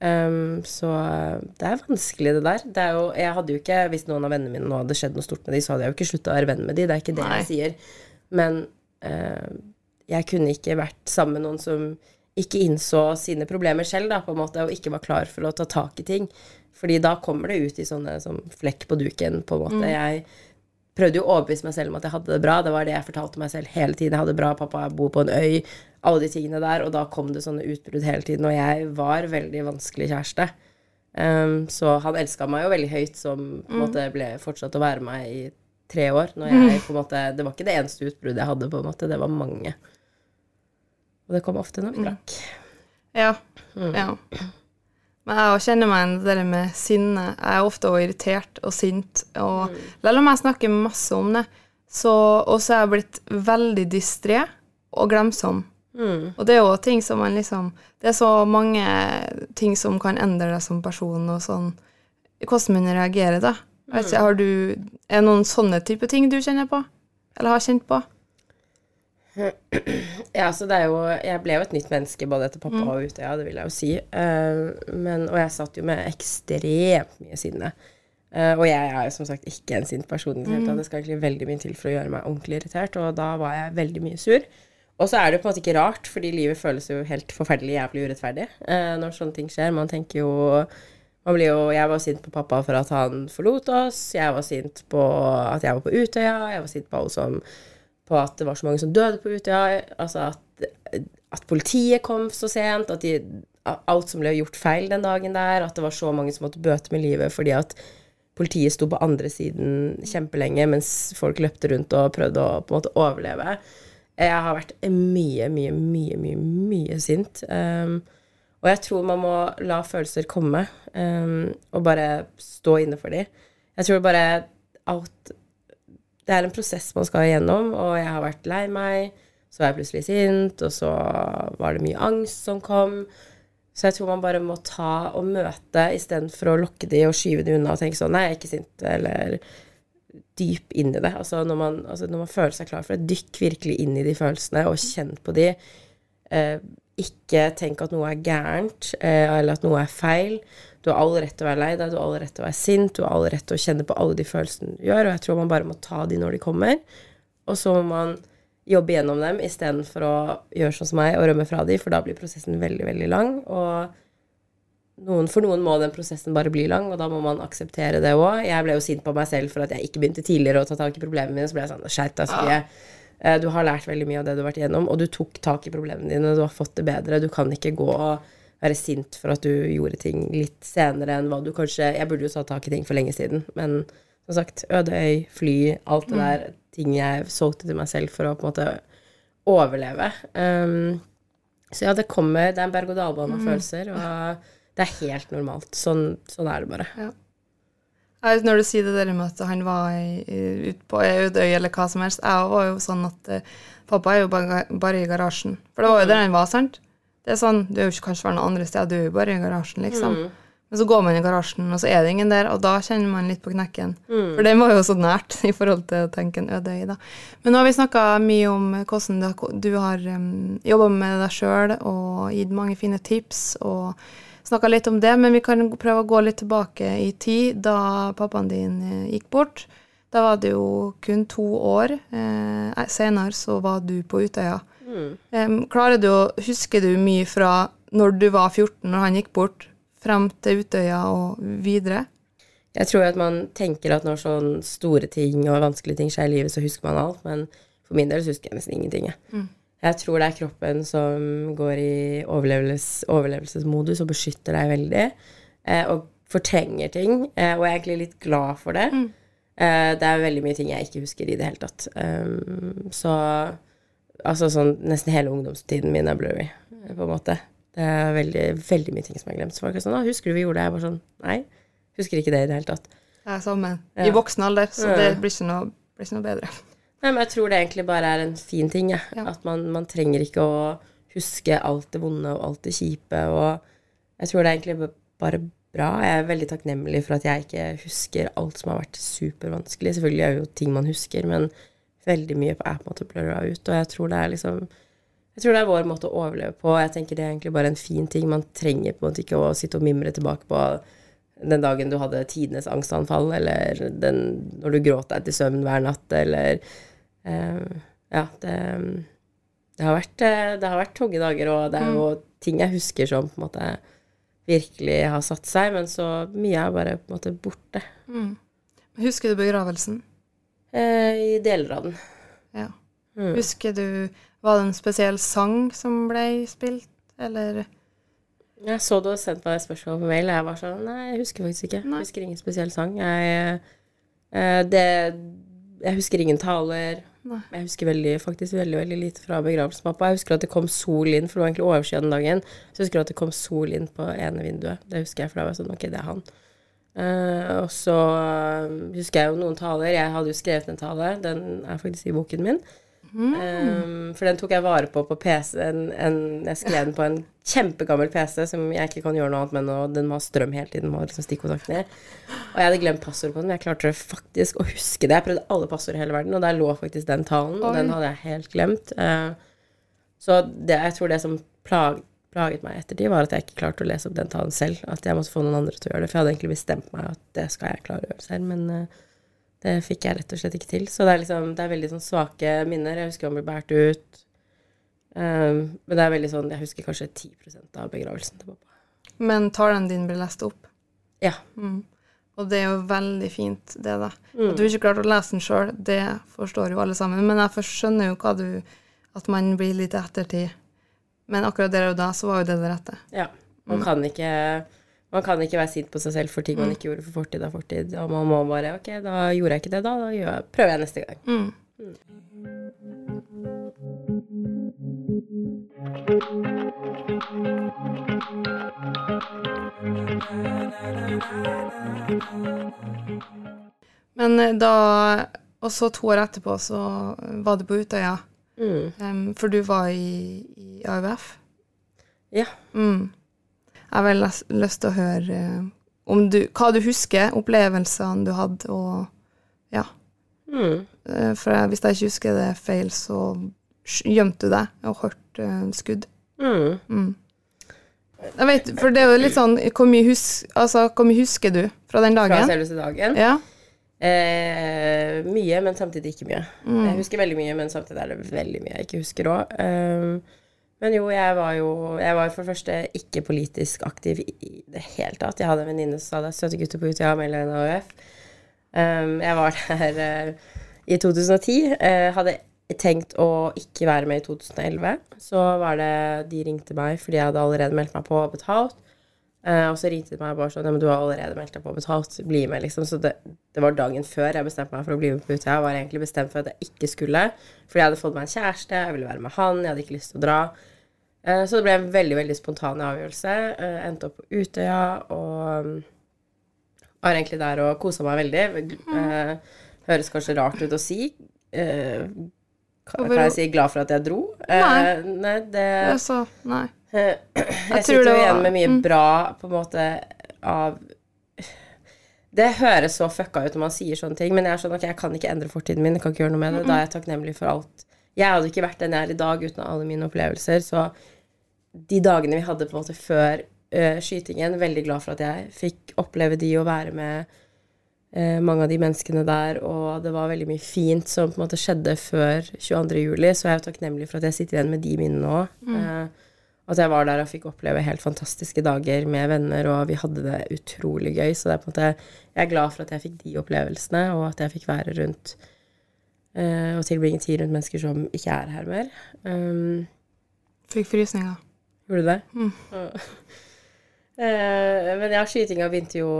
Speaker 2: Um, så det er vanskelig, det der. Det jo, jeg hadde jo ikke, Hvis noen av vennene mine nå hadde skjedd noe stort med de, så hadde jeg jo ikke slutta å være venn med de. Det er ikke det jeg sier. Men uh, jeg kunne ikke vært sammen med noen som ikke innså sine problemer selv, da, på en måte, og ikke var klar for å ta tak i ting. Fordi da kommer det ut i sånne som flekk på duken, på en måte. Jeg prøvde jo å overbevise meg selv om at jeg hadde det bra. Det var det jeg fortalte meg selv hele tiden. Jeg hadde det bra, pappa bor på en øy, alle de tingene der. Og da kom det sånne utbrudd hele tiden. Og jeg var veldig vanskelig kjæreste. Um, så han elska meg jo veldig høyt, som på en måte ble fortsatt å være meg i tre år. Når jeg på en måte Det var ikke det eneste utbruddet jeg hadde, på en måte. Det var mange. Og det kom ofte når vi drakk.
Speaker 1: Ja. ja. Jeg kjenner meg igjen det der med sinne. Jeg er ofte også irritert og sint. Og selv om jeg snakker masse om det, så også er jeg blitt veldig distré og glemsom. Og det er jo ting som man liksom Det er så mange ting som kan endre deg som person, og sånn Hvordan man reagerer, da. Mm. Altså, har du Er det noen sånne type ting du kjenner på? Eller har kjent på?
Speaker 2: Ja, så det er jo Jeg ble jo et nytt menneske både etter pappa og Utøya, det vil jeg jo si. Eh, men, og jeg satt jo med ekstremt mye sinne. Eh, og jeg er jo som sagt ikke en sint person i det skal egentlig veldig mye til for å gjøre meg ordentlig irritert, og da var jeg veldig mye sur. Og så er det på en måte ikke rart, fordi livet føles jo helt forferdelig jævlig urettferdig eh, når sånne ting skjer. Man tenker jo man blir jo, Jeg var sint på pappa for at han forlot oss. Jeg var sint på at jeg var på Utøya. Jeg var sint på alle som på at det var så mange som døde på Utøya. Altså at, at politiet kom så sent. At de, alt som ble gjort feil den dagen der. At det var så mange som måtte bøte med livet fordi at politiet sto på andre siden kjempelenge mens folk løpte rundt og prøvde å på en måte overleve. Jeg har vært mye, mye, mye, mye, mye sint. Um, Og jeg tror man må la følelser komme, um, og bare stå inne for dem. Jeg tror bare at det er en prosess man skal igjennom, og jeg har vært lei meg, så var jeg plutselig sint, og så var det mye angst som kom. Så jeg tror man bare må ta og møte istedenfor å lokke de og skyve de unna og tenke sånn Nei, jeg er ikke sint, eller dyp inn i det. Altså når man, altså når man føler seg klar for det, dykk virkelig inn i de følelsene og kjenn på de. Eh, ikke tenk at noe er gærent, eh, eller at noe er feil. Du har all rett til å være lei deg, du har all rett til å være sint, du har all rett til å kjenne på alle de følelsene du gjør, og jeg tror man bare må ta de når de kommer. Og så må man jobbe gjennom dem istedenfor å gjøre sånn som meg og rømme fra de, for da blir prosessen veldig, veldig lang. Og noen, for noen må den prosessen bare bli lang, og da må man akseptere det òg. Jeg ble jo sint på meg selv for at jeg ikke begynte tidligere å ta tak i problemene mine. Så ble jeg sånn Skjerp deg, Sofie. Eh, Du har lært veldig mye av det du har vært igjennom, og du tok tak i problemene dine, du har fått det bedre. Du kan ikke gå og være sint for at du gjorde ting litt senere enn hva du kanskje Jeg burde jo tatt tak i ting for lenge siden, men som sagt, Ødøy, fly, alt det der, ting jeg solgte til meg selv for å på en måte overleve. Um, så ja, det kommer Det er en berg-og-dal-bane av følelser, og det er helt normalt. Sånn, sånn er det bare.
Speaker 1: Jeg- Når du sier det der med at han var ute på Audøy eller hva som helst Jeg var jo sånn at eh, pappa er jo bare, i garasjen. For det var jo der han var, sant? Det er sånn, Du er jo ikke kanskje noen andre steder, du er jo bare i garasjen, liksom. Men så går man i garasjen, og så er det ingen der, og da kjenner man litt på knekken. For den var jo så nært i forhold til å tenke en øde øy, da. Men nå har vi snakka mye om hvordan du har um, jobba med deg sjøl og gitt mange fine tips. og snakka litt om det, men vi kan prøve å gå litt tilbake i tid, da pappaen din eh, gikk bort. Da var det jo kun to år eh, senere så var du på Utøya. Em, klarer du å Husker du mye fra når du var 14, når han gikk bort, frem til Utøya og videre?
Speaker 2: Jeg tror at man tenker at når sånne store ting og vanskelige ting skjer i livet, så husker man alt, men for min del så husker jeg nesten ingenting. Jeg, jeg tror det er kroppen som går i overlevelses, overlevelsesmodus og beskytter deg veldig, eh, og fortrenger ting, eh, og jeg er egentlig litt glad for det. Eh, det er veldig mye ting jeg ikke husker i det hele tatt. Um, så altså sånn nesten hele ungdomstiden min er blurry, på en måte. Det er veldig, veldig mye ting som er glemt. Så folk er sånn 'Å, husker du vi gjorde det?' Jeg bare sånn Nei, husker ikke det i det hele tatt.
Speaker 1: Det er samme.
Speaker 2: Ja.
Speaker 1: I voksen alder, så det blir ikke noe, blir ikke noe bedre.
Speaker 2: Nei, men jeg tror det egentlig bare er en fin ting, Ja.
Speaker 1: Ja.
Speaker 2: At man, man trenger ikke å huske alt det vonde og alt det kjipe, og jeg tror det er egentlig bare bra. Jeg er veldig takknemlig for at jeg ikke husker alt som har vært supervanskelig. Selvfølgelig er det jo ting man husker, men veldig mye er på en måte blurra ut, og jeg tror det er liksom jeg tror det er vår måte å overleve på. Jeg tenker Det er egentlig bare en fin ting. Man trenger på en måte ikke å sitte og mimre tilbake på den dagen du hadde tidenes angstanfall, eller den, når du gråt deg til søvn hver natt, eller Ja, det, det har vært eh, Det har vært tunge dager, og det er jo ting jeg husker som på en måte virkelig har satt seg, men så mye er bare på en måte borte.
Speaker 1: Husker du begravelsen?
Speaker 2: Eh, I deler av den.
Speaker 1: Ja.
Speaker 2: Mm.
Speaker 1: Husker du Var det en spesiell sang som ble spilt, eller
Speaker 2: Jeg så du hadde sendt meg et spørsmål på mail, og jeg var sånn Nei, jeg husker faktisk ikke.
Speaker 1: Nei.
Speaker 2: Jeg husker ingen spesiell sang. Jeg, eh, det, jeg husker ingen taler.
Speaker 1: Nei.
Speaker 2: Jeg husker veldig, faktisk veldig veldig lite fra begravelsen pappa. Jeg husker at det kom sol inn, for det var egentlig overskyet den dagen. Så jeg husker at det kom sol inn på ene vinduet. Det husker jeg, for da var jeg sånn Ok, det er han. Uh, og så eh, husker jeg jo noen taler. Jeg hadde jo skrevet en tale. Den er faktisk i boken min. Um, for den tok jeg vare på på PC. En, en, jeg skrev den på en kjempegammel PC som jeg ikke kan gjøre noe annet med, nå. den må ha strøm hele tiden. Må liksom stikkontakten i. Og jeg hadde glemt passord på den, men jeg klarte faktisk å huske det. Jeg prøvde alle passord i hele verden, og der lå faktisk den talen, og den hadde jeg helt glemt. Uh, så det, jeg tror det som plag, plaget meg i ettertid, var at jeg ikke klarte å lese opp den talen selv. At jeg måtte få noen andre til å gjøre det. For jeg hadde egentlig bestemt meg at det skal jeg klare å gjøre selv, men uh, det fikk jeg rett og slett ikke til. Så det er, liksom, det er veldig sånn svake minner. Jeg husker han ble båret ut. Um, men det er veldig sånn Jeg husker kanskje 10% av begravelsen til pappa.
Speaker 1: Men talen din ble lest opp?
Speaker 2: Ja.
Speaker 1: Og det er jo veldig fint, det, da. At du ikke klarte å lese den sjøl, det forstår jo alle sammen. Men jeg skjønner jo hva du At man blir litt i ettertid. Men akkurat der og da, så var jo det det rette.
Speaker 2: ja. Man, kan ikke, man kan ikke være sint på seg selv for ting man ikke gjorde for fortid er fortid. Og man må bare Ok, da gjorde jeg ikke det, da. Da gjør jeg, prøver jeg neste gang.
Speaker 1: Men eh, da Og så to år etterpå så var du på Utøya.
Speaker 2: Mm.
Speaker 1: Um, for du var i, i AUF.
Speaker 2: Ja.
Speaker 1: Mm. Jeg har lyst til å høre eh, om du, hva du husker, opplevelsene du hadde, og ja.
Speaker 2: Mm.
Speaker 1: Eh, For hvis jeg ikke husker det feil, så gjemte du deg og hørte eh, skudd.
Speaker 2: Mm.
Speaker 1: Mm. Jeg vet, for det er jo litt sånn Hvor mye, hus, altså, hvor mye husker du fra den
Speaker 2: Fra
Speaker 1: dagen?
Speaker 2: selveste dagen.
Speaker 1: Ja.
Speaker 2: Eh, mye, men samtidig ikke mye.
Speaker 1: Mm.
Speaker 2: Jeg husker veldig mye, men samtidig er det veldig mye jeg ikke husker òg. Men jo, jeg var jo Jeg var for det første ikke politisk aktiv i, det hele tatt. Jeg hadde en venninne som sa det. 'Søte gutter på UTA mellom NHF. Um, jeg var der uh, i 2010. Uh, hadde tenkt å ikke være med i 2011. Så var det De ringte meg fordi jeg hadde allerede meldt meg på og betalt. Eh, og så ringte de meg bare sånn Ja, men du har allerede meldt deg på og betalt. Bli med, liksom. Så det, det var dagen før jeg bestemte meg for å bli med på UTA. Jeg var egentlig bestemt for at jeg ikke skulle. Fordi jeg hadde fått meg en kjæreste, jeg ville være med han, jeg hadde ikke lyst til å dra. Eh, så det ble en veldig, veldig spontan avgjørelse. Eh, endte opp på Utøya og mm, var egentlig der og kosa meg veldig. Høres kanskje rart ut å si. Kan, jeg si glad for at jeg dro? Eh, nei, det
Speaker 1: Altså, nei.
Speaker 2: Eh, Jeg, sitter jo igjen med mye
Speaker 1: mm.
Speaker 2: bra på en måte av Det høres så fucka ut når man sier sånne ting, men jeg er sånn, ok, jeg kan ikke endre fortiden min. Jeg kan ikke gjøre noe med det. Da er jeg takknemlig for alt. Jeg hadde ikke vært den jeg er i dag uten alle mine opplevelser, så de dagene vi hadde på en måte før uh, skytingen, veldig glad for at jeg fikk oppleve de og være med uh, mange av de menneskene der, og det var veldig mye fint som på en måte skjedde før 22. juli, så jeg er jo takknemlig for at jeg sitter igjen med de minnene òg. Eh, at jeg var der og fikk oppleve helt fantastiske dager med venner, og vi hadde det utrolig gøy. Så det er på en måte, jeg er glad for at jeg fikk de opplevelsene, og at jeg fikk være rundt uh, og tilbringe tid rundt mennesker som ikke er her mer. Um,
Speaker 1: Fikk frysninger.
Speaker 2: Gjorde du det? Ja. Uh, men ja, skytinga begynte jo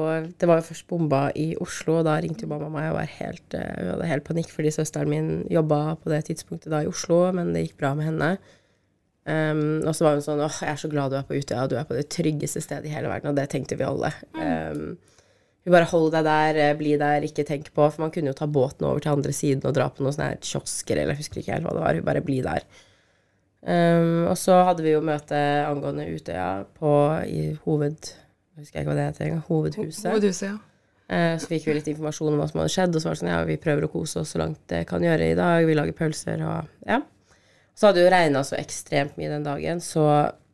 Speaker 2: Det var jo først bomba i Oslo, og da ringte jo mamma meg og var helt, uh, hun hadde helt panikk fordi søsteren min jobba på det tidspunktet da i Oslo, men det gikk bra med henne. Um, og så var hun sånn åh, jeg er så glad du er på Utøya, du er på det tryggeste stedet i hele verden, og det tenkte vi alle. Um, hun bare hold deg der, eh, bli der, ikke tenk på For man kunne jo ta båten over til andre siden og dra på noen sånne kiosker, eller jeg husker ikke helt hva det var. Hun bare bli der. Um, og så hadde vi jo møte angående Utøya på i hoved... Jeg husker ikke hva det heter. Hovedhuset.
Speaker 1: Hovedhuset, ja.
Speaker 2: Så fikk vi litt informasjon om hva som hadde skjedd, og så var det sånn ja, vi prøver å kose oss så langt det kan gjøre i dag. Vi lager pølser og ja. Så hadde det jo regna så ekstremt mye den dagen, så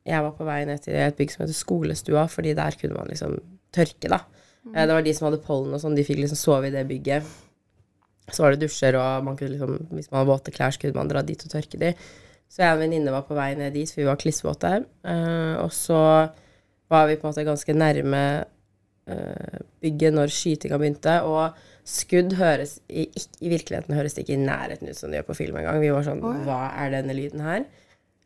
Speaker 2: jeg var på vei ned til et bygg som heter Skolestua, fordi der kunne man liksom tørke, da. Mm. Det var de som hadde pollen og sånn, de fikk liksom sove i det bygget. Så var det dusjer, og man kunne liksom, hvis man hadde våte klær, så kunne man dra dit og tørke de. Så jeg og en venninne var på vei ned dit, for vi var klissvåte. Uh, og så var vi på en måte ganske nærme eh, bygget når skytinga begynte, og skudd høres i, I virkeligheten høres det ikke i nærheten ut som det gjør på film engang. Vi var sånn Hva er denne lyden her?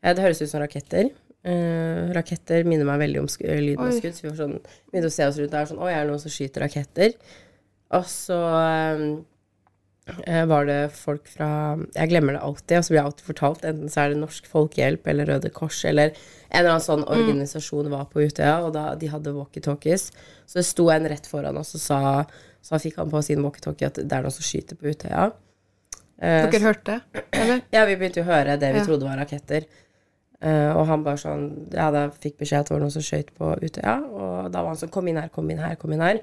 Speaker 2: Eh, det høres ut som raketter. Uh, raketter minner meg veldig om lyden av skudd, så vi var sånn, begynte å se oss rundt der sånn Oi, er det noen som skyter raketter? Og så eh, var det folk fra Jeg glemmer det alltid, og så blir jeg alltid fortalt. Enten så er det Norsk Folkehjelp eller Røde Kors eller en eller annen sånn organisasjon var på Utøya, og da de hadde walkietalkies. Så det sto en rett foran oss og sa Så fikk han på sin walkietalkie at det er noen som skyter på Utøya. Eh,
Speaker 1: Dere hørte det, eller?
Speaker 2: ja, vi begynte jo å høre det vi
Speaker 1: Ja.
Speaker 2: trodde var raketter. Eh, og han bare sånn Ja, da fikk beskjed at det var noen som skøyt på Utøya. Og da var han sånn Kom inn her, kom inn her, kom inn her.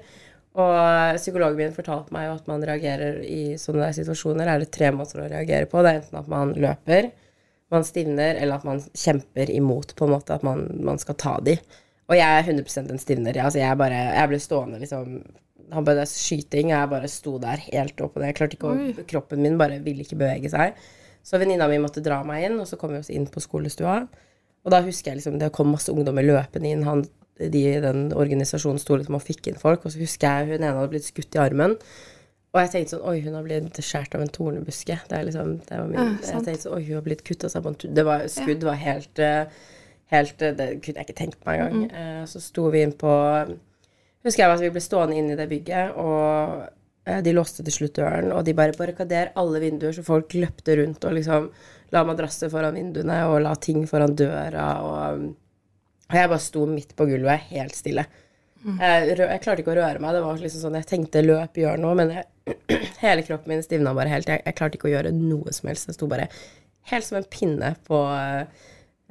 Speaker 2: Og psykologen min fortalte meg jo at man reagerer i sånne der situasjoner. Er det tre måter å reagere på. Det er enten at man løper, man stivner, eller at man kjemper imot, på en måte. At man, man skal ta de. Og jeg er 100% en stivner. Ja. Altså, jeg, bare, jeg ble stående liksom Han bare skyting, og jeg bare sto der helt opp på det. Jeg klarte ikke å Kroppen min bare ville ikke bevege seg. Så venninna mi måtte dra meg inn, og så kom vi oss inn på skolestua. Og da husker jeg liksom det kom masse ungdommer løpende inn. Han, de i den organisasjonen sto liksom og fikk inn folk. Og så husker jeg hun ene hadde blitt skutt i armen. Og jeg tenkte sånn Oi, hun har blitt skåret av en tornebuske. Det er liksom Det var min Jeg tenkte sånn Oi, hun har blitt kutta seg på en Det var Skudd var helt eh, Helt eh, Det kunne jeg ikke tenkt meg engang. Eh, Så sto vi inn på Husker jeg at vi ble stående inne i det bygget, og de låste til slutt døren, og de bare barrikader alle vinduer, så folk løpte rundt og liksom la madrasser foran vinduene og la ting foran døra, og, og jeg bare sto midt på gulvet helt stille. Jeg, jeg klarte ikke å røre meg. Det var liksom sånn, Jeg tenkte løp, gjør noe, men jeg, hele kroppen min stivna bare helt. Jeg, jeg klarte ikke å gjøre noe som helst. Jeg sto bare helt som en pinne på,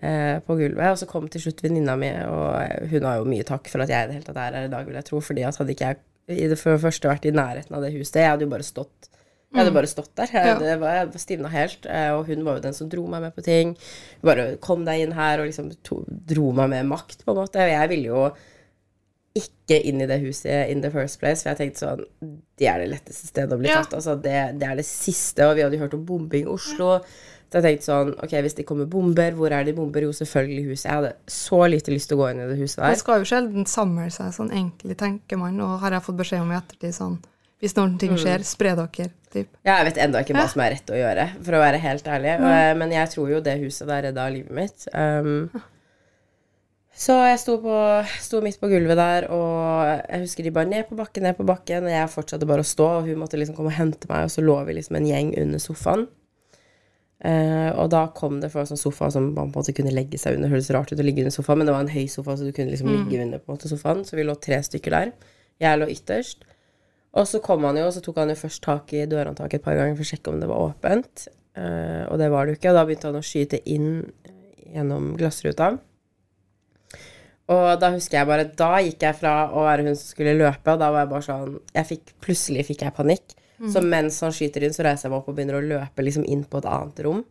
Speaker 2: eh, på gulvet. Og så kom til slutt venninna mi, og hun har jo mye takk for at jeg i det hele tatt er her i dag, vil jeg tro. fordi at hadde ikke jeg i det første vært i nærheten av det huset, jeg hadde jo bare stått jeg hadde bare stått der. Jeg,
Speaker 1: Ja.
Speaker 2: det var, jeg stivna helt. eh, Og hun var jo den som dro meg med på ting. Bare kom deg inn her, og liksom to, dro meg med makt, på en måte. Og jeg ville jo ikke inn i det huset in the first place, for jeg tenkte sånn Det er det letteste stedet å bli
Speaker 1: Ja.
Speaker 2: tatt. Altså, det, det er det siste, og vi hadde jo hørt om bombing i Oslo. Så jeg tenkte sånn Ok, hvis det kommer bomber, hvor er de bomber? Jo, selvfølgelig huset. Jeg hadde så lite lyst til å gå inn i det huset
Speaker 1: Man
Speaker 2: Det
Speaker 1: skal jo sjelden samle seg sånn egentlig, tenker man, og har jeg fått beskjed om i ettertid sånn Hvis noen ting
Speaker 2: Mm.
Speaker 1: skjer, spre dere, typ.
Speaker 2: Jeg vet ennå ikke hva som er rett å gjøre, for å være helt ærlig. Mm. Men jeg tror jo det huset der redda livet mitt. Um, så jeg sto, på, sto midt på gulvet der, og jeg husker de bare ned på bakken, ned på bakken, og jeg fortsatte bare å stå, og hun måtte liksom komme og hente meg, og så lå vi liksom en gjeng under sofaen. Uh, og da kom det fra en sånn sofa som man på en måte kunne legge seg under. Det høres rart ut å ligge under sofaen, men det var en høy sofa, så du kunne liksom ligge under på en måte sofaen. Så vi lå tre stykker der. Jeg lå ytterst. Og så kom han jo, og så tok han jo først tak i dørhåndtaket et par ganger for å sjekke om det var åpent. Uh, og det var det jo ikke. Og da begynte han å skyte inn gjennom glassruta. Og da husker jeg bare Da gikk jeg fra å være hun som skulle løpe, og da var jeg bare sånn jeg fikk, Plutselig fikk jeg panikk. Så mens han skyter inn, så reiser jeg meg opp og begynner å løpe liksom inn på et annet rom.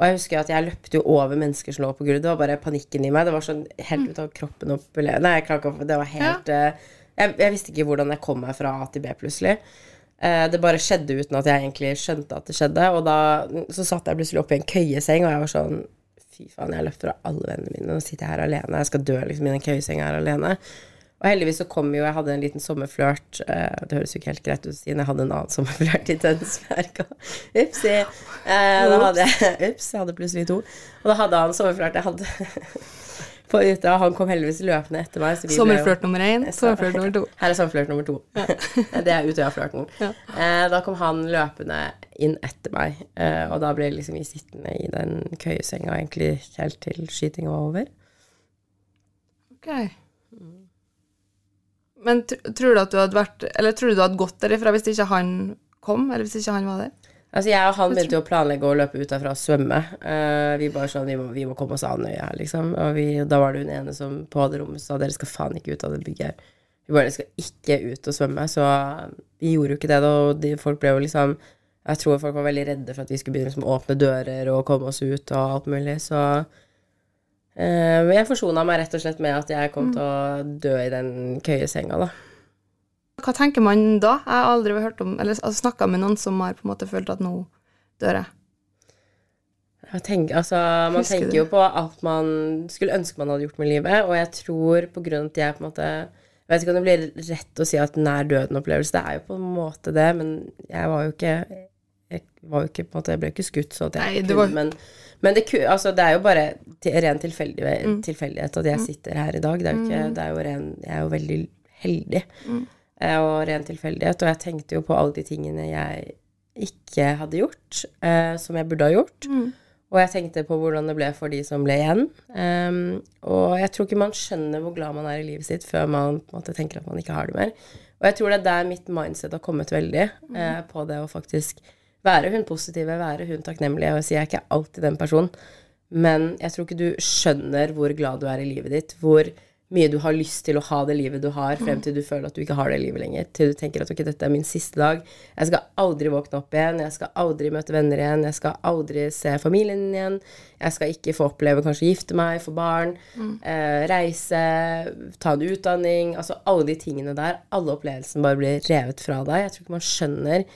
Speaker 2: Og jeg husker at jeg løpte jo over mennesker som lå på gulvet. Det var bare panikken i meg. Det var sånn helt ut av kroppen opp Nei, jeg klarer ikke å Det var helt eh, jeg, jeg visste ikke hvordan jeg kom meg fra A til B plutselig. Eh, det bare skjedde uten at jeg egentlig skjønte at det skjedde. Og da så satt jeg plutselig oppe i en køyeseng, og jeg var sånn Fy faen, jeg løp fra alle vennene mine. Nå sitter jeg her alene. Jeg skal dø liksom i den køyesenga her alene. Og heldigvis så kom jo Jeg hadde en liten sommerflørt. Eh, det høres jo ikke helt greit ut siden jeg hadde en annen sommerflørt i Tønsberg. Upsi. Eh, da hadde jeg Ups, jeg hadde plutselig to. Og da hadde han sommerflørt jeg hadde på hytta. Han kom heldigvis løpende etter meg.
Speaker 1: Sommerflørt nummer én, sommerflørt nummer to.
Speaker 2: her er sommerflørt nummer to. det er Utøya-flørten. Eh, da kom han løpende inn etter meg, eh, og da ble liksom vi sittende i den køyesenga egentlig helt til skytinga var over.
Speaker 1: Ok. Men tr tror du at du hadde vært Eller tror du du hadde gått derifra hvis ikke han kom, eller hvis ikke han var der?
Speaker 2: Altså Jeg og han begynte jo å planlegge å løpe ut derfra og svømme. Uh, vi bare sånn, vi må, vi må komme oss av Andøya, liksom. Og vi, da var det hun ene som på det rommet sa dere skal faen ikke ut av det bygget. Vi bare skal ikke ut og svømme. Så vi gjorde jo ikke det, da. Og de, folk ble jo liksom Jeg tror folk var veldig redde for at vi skulle begynne liksom, å åpne dører og komme oss ut og alt mulig. Så uh, jeg forsona meg rett og slett med at jeg kom til å dø i den køyesenga, da.
Speaker 1: Hva tenker man da? Jeg har aldri hørt om Eller altså, snakka med noen som har på en måte følt at nå dør jeg.
Speaker 2: Jeg tenker, altså, man
Speaker 1: Husker
Speaker 2: tenker
Speaker 1: du?
Speaker 2: jo på alt man skulle ønske man hadde gjort med livet, og jeg tror på grunn av at jeg på en måte Jeg vet ikke om det blir rett å si at nær døden-opplevelse, det er jo på en måte det, men jeg var jo ikke Jeg var jo ikke på en måte Jeg ble ikke skutt så at jeg
Speaker 1: Nei, det var-
Speaker 2: men, men det, altså, det er jo bare til, ren tilfeldig,
Speaker 1: Mm.
Speaker 2: tilfeldighet at jeg sitter her i dag. Det er jo ikke Det er jo ren Jeg er jo veldig heldig.
Speaker 1: Mm.
Speaker 2: Eh, Og ren tilfeldighet. Og jeg tenkte jo på alle de tingene jeg ikke hadde gjort, eh, som jeg burde ha gjort. Og jeg tenkte på hvordan det ble for de som ble igjen. Um, og jeg tror ikke man skjønner hvor glad man er i livet sitt før man på en måte tenker at man ikke har det mer. Og jeg tror det er der mitt mindset har kommet veldig, eh, på det å faktisk være hun positive, være hun takknemlige. Og jeg sier jeg er ikke alltid den personen, men jeg tror ikke du skjønner hvor glad du er i livet ditt, hvor mye du har lyst til å ha det livet du har, frem til du føler at du ikke har det livet lenger. Til du tenker at ok, dette er min siste dag. Jeg skal aldri våkne opp igjen. Jeg skal aldri møte venner igjen. Jeg skal aldri se familien igjen. Jeg skal ikke få oppleve kanskje gifte meg, få barn, eh, reise, ta en utdanning. Altså alle de tingene der. Alle opplevelsene bare blir revet fra deg. Jeg tror ikke man skjønner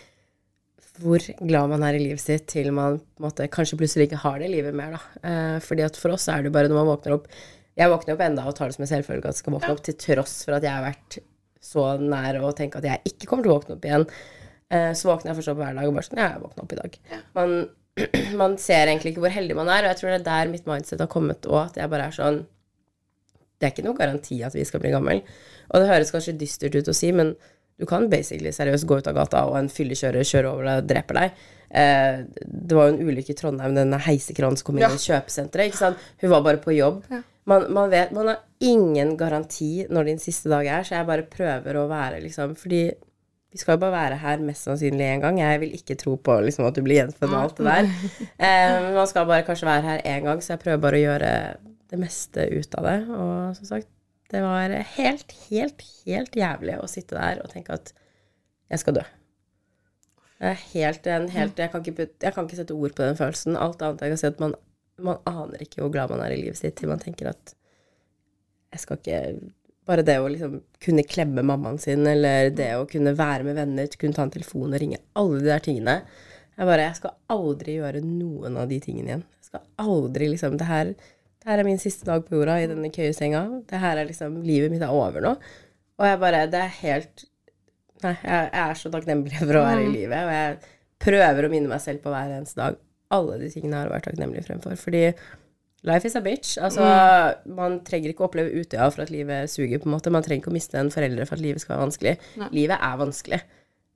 Speaker 2: hvor glad man er i livet sitt til man måte, kanskje plutselig ikke har det livet mer. Da. Eh, fordi at for oss er det bare når man våkner opp Jeg våkner opp enda og tar det som en selvfølge at jeg skal våkne opp, til tross for at jeg har vært så nær å tenke at jeg ikke kommer til å våkne opp igjen. Eh, så våkner jeg fortsatt hver dag og bare sånn Ja, jeg våkna opp i dag. Man, man ser egentlig ikke hvor heldig man er, og jeg tror det er der mitt mindset har kommet òg, at jeg bare er sånn det er ikke noen garanti at vi skal bli gammel. Og det høres kanskje dystert ut å si, men Du kan basically seriøst gå ut av gata, og en fyllekjører kjører over deg og dreper deg. Eh, det var jo en ulykke i Trondheim, denne heisekranen som kom inn
Speaker 1: Ja.
Speaker 2: i kjøpesenteret. Ikke sant? Hun var bare på jobb. Man, man vet Man har ingen garanti når din siste dag er, så jeg bare prøver å være liksom Fordi vi skal jo bare være her mest sannsynlig en gang. Jeg vil ikke tro på liksom, at du blir gjenfødt og alt det der. Eh, man skal bare kanskje være her én gang, så jeg prøver bare å gjøre det meste ut av det. Og som sagt, det var helt, helt, helt jævlig å sitte der og tenke at jeg skal dø. Helt, en, helt jeg, kan ikke, jeg kan ikke sette ord på den følelsen. Alt annet jeg kan si at man, man aner ikke hvor glad man er i livet sitt til man tenker at jeg skal ikke Bare det å liksom kunne klemme mammaen sin, eller det å kunne være med venner, kunne ta en telefon og ringe, alle de der tingene. Jeg bare Jeg skal aldri gjøre noen av de tingene igjen. Jeg skal aldri liksom Det her, det her er min siste dag på jorda i denne køyesenga. Det her er liksom Livet mitt er over nå. Og jeg bare Det er helt Nei, jeg, er så takknemlig for å være i livet, og jeg prøver å minne meg selv på hver eneste dag alle de tingene jeg har vært takknemlig fremfor. Fordi life is a bitch. Altså, man trenger ikke å oppleve Utøya for at livet suger, på en måte. Man trenger ikke å miste en foreldre for at livet skal være vanskelig. Livet er vanskelig.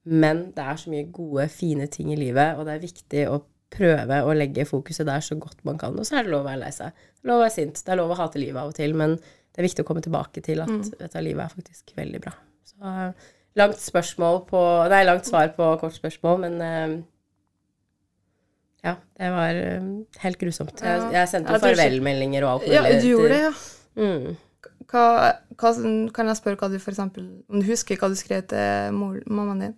Speaker 2: Men det er så mye gode, fine ting i livet, og det er viktig å prøve å legge fokuset der så godt man kan. Og så er det lov å være lei seg. Lov å være sint. Det er lov å hate livet av og til, men det er viktig å komme tilbake til at dette livet er faktisk veldig bra. Så langt spørsmål på Nei, langt svar på kort spørsmål, men uh, ja, det var uh, helt grusomt. Jeg,
Speaker 1: Ja.
Speaker 2: jeg sendte
Speaker 1: jo ja,
Speaker 2: farvelmeldinger og alt
Speaker 1: Ja, du gjorde det, ja.
Speaker 2: Mm.
Speaker 1: Hva, hva, kan jeg spørre hva du for eksempel Om du husker hva du skrev til mor, mammaen din?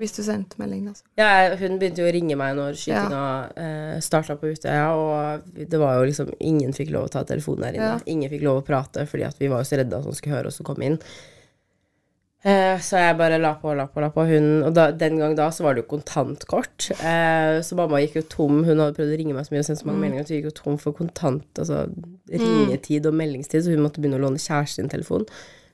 Speaker 1: Hvis du sendte melding, altså.
Speaker 2: Ja, hun begynte jo å ringe meg når skytinga eh, starta på Utøya, og det var jo liksom Ingen fikk lov å ta telefonen der inne.
Speaker 1: Ja.
Speaker 2: Ingen fikk lov å prate, fordi vi var jo så redde at hun skulle høre oss og komme inn. Eh, så jeg bare la på la på la på. Hun, og da, den gang da så var det jo kontantkort. Eh, så mamma gikk jo tom. Hun hadde prøvd å ringe meg så mye og sendt så mange meldinger at hun gikk jo tom for kontant, altså ringetid og meldingstid, så hun måtte begynne å låne kjæresten sin telefon.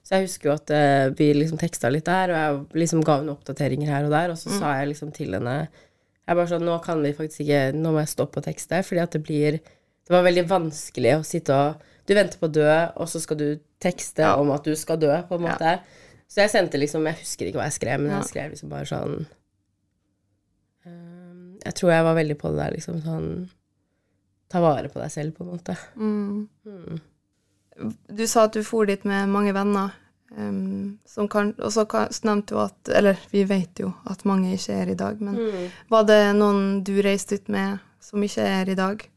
Speaker 2: Så jeg husker jo at uh, vi liksom teksta litt der, og jeg liksom ga henne oppdateringer her og der, og så sa jeg liksom til henne Jeg bare sånn Nå kan vi faktisk ikke Nå må jeg stoppe å tekste, fordi at det blir Det var veldig vanskelig å sitte og Du venter på å dø, og så skal du tekste om at du skal dø, på en måte. Så jeg sendte liksom Jeg husker ikke hva jeg skrev, men
Speaker 1: Ja.
Speaker 2: jeg skrev liksom bare sånn um, Jeg tror jeg var veldig på det der, liksom sånn Ta vare på deg selv, på en måte.
Speaker 1: Mm. Du sa at du for dit med mange venner. Um, som kan, og så kan, så nevnte du at Eller vi vet jo at mange ikke er i dag, men
Speaker 2: Mm.
Speaker 1: var det noen du reiste ut med som ikke er i dag?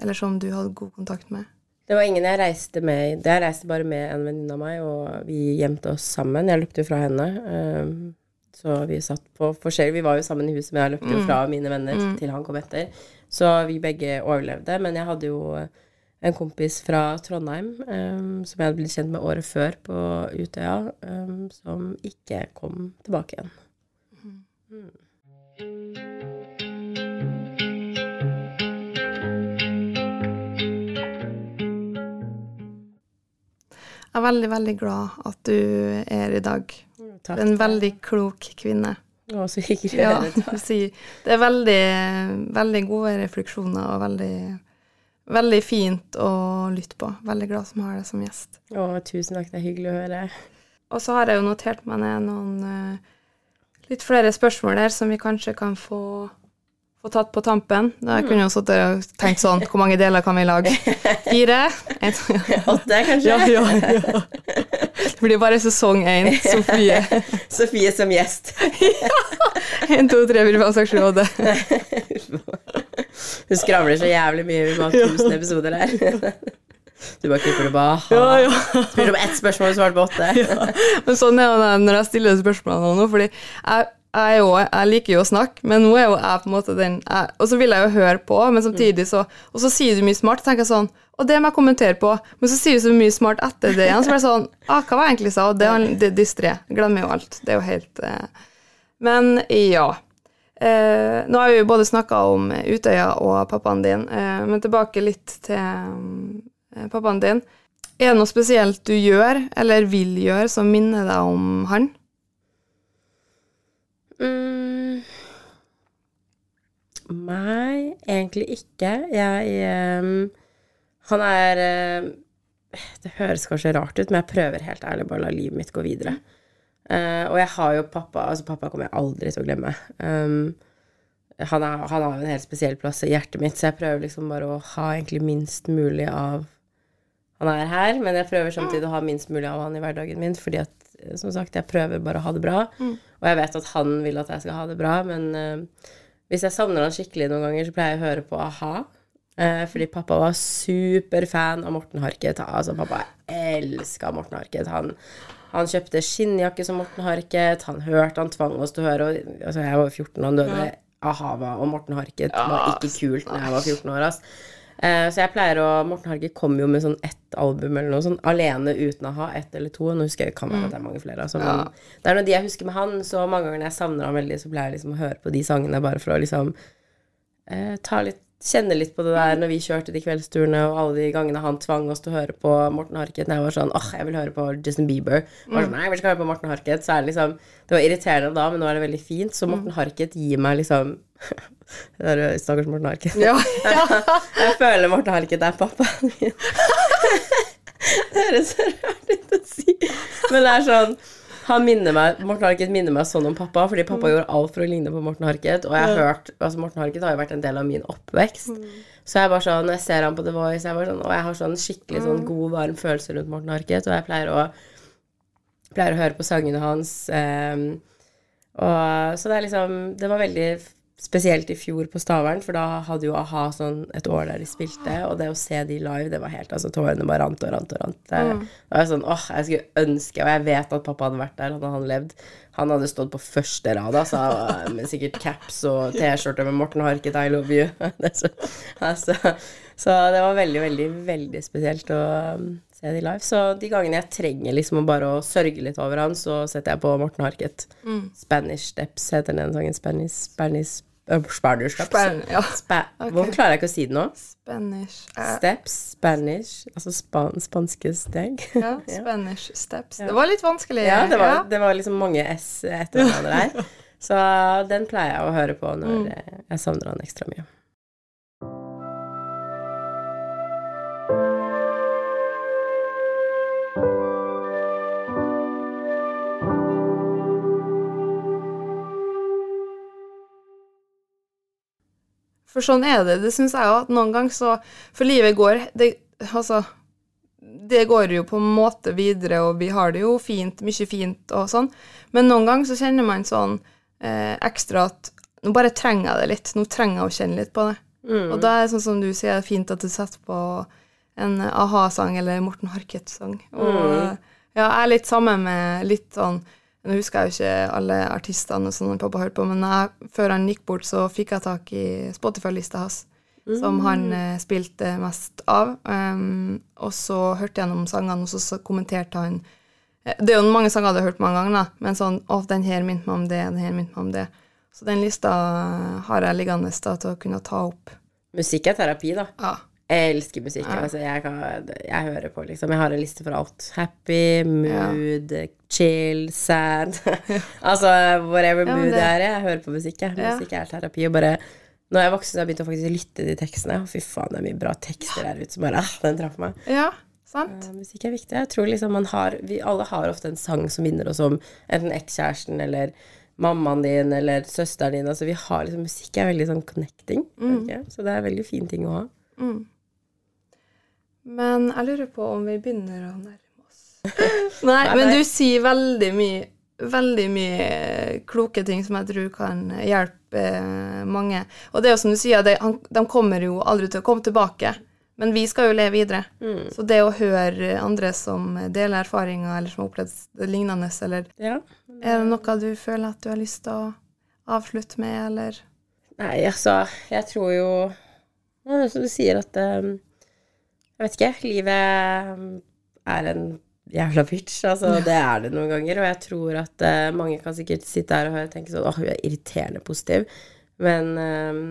Speaker 1: Eller som du hadde god kontakt med?
Speaker 2: Det var ingen jeg reiste med Jeg reiste bare med en venninne av meg, og vi gjemte oss sammen. Jeg løpte jo fra henne. Um, så vi satt på forskjell. Vi var jo sammen i huset, men jeg løpte jo fra mine venner til han kom etter. Så vi begge overlevde. Men jeg hadde jo en kompis fra Trondheim um, som jeg hadde blitt kjent med året før på Utøya, um, som ikke kom tilbake igjen.
Speaker 1: Jeg er veldig, veldig glad at du er i dag.
Speaker 2: Takk.
Speaker 1: Er en veldig klok kvinne.
Speaker 2: Å, så hyggelig
Speaker 1: Ja, det er veldig, veldig gode refleksjoner og veldig, veldig fint å lytte på. Veldig glad som har deg som gjest.
Speaker 2: Å, tusen takk, det er hyggelig å høre.
Speaker 1: Og så har jeg jo notert meg ned noen eh, litt flere spørsmål der som vi kanskje kan få, få tatt på tampen. Da jeg kunne jo sittet og tenkt sånn Hvor mange deler kan vi lage? Fire?
Speaker 2: Åtte, kanskje?
Speaker 1: ja, ja, ja. Det blir bare sesong én. Sofie.
Speaker 2: Sofie som gjest.
Speaker 1: Én, to, tre, fire, fem, seks, sju, åtte.
Speaker 2: Hun skravler så jævlig mye. Vi må ha 1000 episoder her. Du bare klipper det bare.
Speaker 1: Ja, ja.
Speaker 2: Spør om ett spørsmål og svarte på åtte.
Speaker 1: Men sånn er det når jeg stiller spørsmålene nå, fordi jeg, jeg, jo, jeg liker jo å snakke, men nå er jo jeg på en måte den jeg, Og så vil jeg jo høre på, men samtidig så Og så sier du mye smart, tenker jeg sånn Og det må jeg kommentere på, men så sier du så mye smart etter det igjen, så blir det sånn ah, Hva var jeg egentlig sa? Og det er det distré. Glemmer jo alt. Det er jo helt eh. Men ja. Eh, nå har vi jo både snakka om Utøya og pappaen din, eh, men tilbake litt til eh, pappaen din. Er det noe spesielt du gjør, eller vil gjøre, som minner deg om han?
Speaker 2: Mm. Nei, egentlig ikke. Jeg um, Han er eh, Det høres kanskje rart ut, men jeg prøver helt ærlig bare å la livet mitt gå videre. Uh, og jeg har jo pappa Altså, pappa kommer jeg aldri til å glemme. Um, han, er, han har jo en helt spesiell plass i hjertet mitt, så jeg prøver liksom bare å ha egentlig minst mulig av han er her, men jeg prøver samtidig å ha minst mulig av han i hverdagen min, fordi at, som sagt, jeg prøver bare å ha det bra. Og jeg vet at han vil at jeg skal ha det bra, men uh, hvis jeg savner han skikkelig noen ganger, så pleier jeg å høre på a-ha. Uh, fordi pappa var superfan av Morten Harket. Altså, pappa elska Morten Harket. Han, han kjøpte skinnjakke som Morten Harket. Han hørte, han tvang oss til å høre. Og, altså, jeg var 14, han døde. a-ha var, og Morten Harket var ikke kult da jeg var 14 år. ass. Eh, så jeg pleier å Morten Harket kom jo med sånn ett album eller noe sånn alene uten å ha ett eller to. Nå husker jeg kan være at det er mange flere. Altså, men det er noe de jeg husker med han, så mange ganger når jeg savner han veldig, så pleier jeg liksom å høre på de sangene bare for å liksom eh, ta litt Kjenne litt på det der når vi kjørte de kveldsturene, og alle de gangene han tvang oss til å høre på Morten Harket når jeg var sånn åh, jeg vil høre på Justin Bieber. Var sånn, nei, jeg vil ikke høre på Morten Harket. Så er det liksom Det var irriterende da, men nå er det veldig fint. Så Morten Harket gir meg liksom Det er Stakkars Morten Harket.
Speaker 1: Ja.
Speaker 2: Jeg føler Morten Harket er pappaen min. Det høres så rart ut å si, men det er sånn han minner meg, Morten Harket minner meg sånn om pappa, fordi pappa gjorde alt for å ligne på Morten Harket. Og jeg har hørt altså Morten Harket har jo vært en del av min oppvekst. Så jeg bare sånn, når jeg ser han på The Voice, jeg bare sånn, og jeg har sånn skikkelig sånn god, varm følelse rundt Morten Harket. Og jeg pleier å, pleier å høre på sangene hans. Um, og, så det er liksom Det var veldig spesielt i fjor på Stavern, for da hadde jo a-ha sånn et år der de spilte, og det å se de live, det var helt Altså, tårene bare rant og rant og rant. Det, det var sånn åh, jeg skulle ønske Og jeg vet at pappa hadde vært der, hadde han levd. Han hadde stått på første rad, altså, med sikkert caps og T-skjorte med Morten Harket, I love you. Så, altså, så det var veldig, veldig, veldig spesielt å um, se de live. Så de gangene jeg trenger liksom bare å sørge litt over han, så setter jeg på Morten Harket. Spanish Steps heter den sangen. Spanish, Spanish, uh, Spanish Steps.
Speaker 1: Span- ja.
Speaker 2: Spa Hvorfor klarer jeg ikke å si det nå?
Speaker 1: Spanish uh.
Speaker 2: Steps, Spanish, altså span spanske steg.
Speaker 1: Ja, Spanish steps. Det var litt vanskelig.
Speaker 2: Ja, det var, det var liksom mange S etter hverandre der. Så den pleier jeg å høre på når mm. jeg savner han ekstra mye.
Speaker 1: For sånn er det. Det syns jeg jo at noen ganger så For livet går det, Altså, det går jo på en måte videre, og vi har det jo fint, mye fint og sånn, men noen ganger så kjenner man sånn eh, ekstra at nå bare trenger jeg det litt. Nå trenger jeg å kjenne litt på det. Og da er det sånn som du sier, det er fint at du setter på en a-ha-sang eller Morten Harket-sang. Og ja, jeg er litt sammen med litt sånn Nå husker jeg jo ikke alle artistene og sånn pappa hørte på, men jeg, før han gikk bort, så fikk jeg tak i Spotify-lista hans, som han eh, spilte mest av. Um, og så hørte jeg gjennom sangene, og så, så kommenterte han eh, Det er jo mange sanger jeg hadde hørt mange ganger, da, men sånn Å, den her minte meg om det, den her minte meg om det. Så den lista har jeg liggende da, til å kunne ta opp.
Speaker 2: Musikk er terapi, da.
Speaker 1: Ja.
Speaker 2: Jeg elsker musikk. Altså, jeg, kan, jeg hører på, liksom. Jeg har en liste for alt. Happy, mood, chill, sad. altså whatever
Speaker 1: Ja,
Speaker 2: mood
Speaker 1: det-
Speaker 2: er. Jeg hører på musikk, jeg.
Speaker 1: Ja.
Speaker 2: Musikk er terapi. Og bare Når jeg voksen, så har jeg begynt å faktisk lytte til tekstene. Fy faen, det er mye bra tekster der ute som bare ah, Den traff meg.
Speaker 1: ja, sant?
Speaker 2: Uh, musikk er viktig. Jeg tror liksom man har Vi alle har ofte en sang som minner oss om enten ekskjæresten eller mammaen din eller søsteren din. Altså vi har liksom Musikk er veldig sånn connecting. Mm. Så det er en veldig fin ting å ha.
Speaker 1: Men jeg lurer på om vi begynner å nærme oss. Nei, men du sier veldig mye Veldig mye kloke ting som jeg tror kan hjelpe eh, mange. Og det er jo som du sier, det, han, de kommer jo aldri til å komme tilbake. Men vi skal jo leve videre. Så det å høre andre som deler erfaringer, eller som har opplevd lignende, eller
Speaker 2: Ja.
Speaker 1: Er det noe du føler at du har lyst til å avslutte med, eller
Speaker 2: Nei, altså, jeg tror jo det er Som du sier, at um, Jeg vet ikke. Livet er en jævla bitch. Altså, det er det noen ganger. Og jeg tror at uh, mange kan sikkert sitte her og tenke sånn Åh, hun er irriterende positiv. Men um,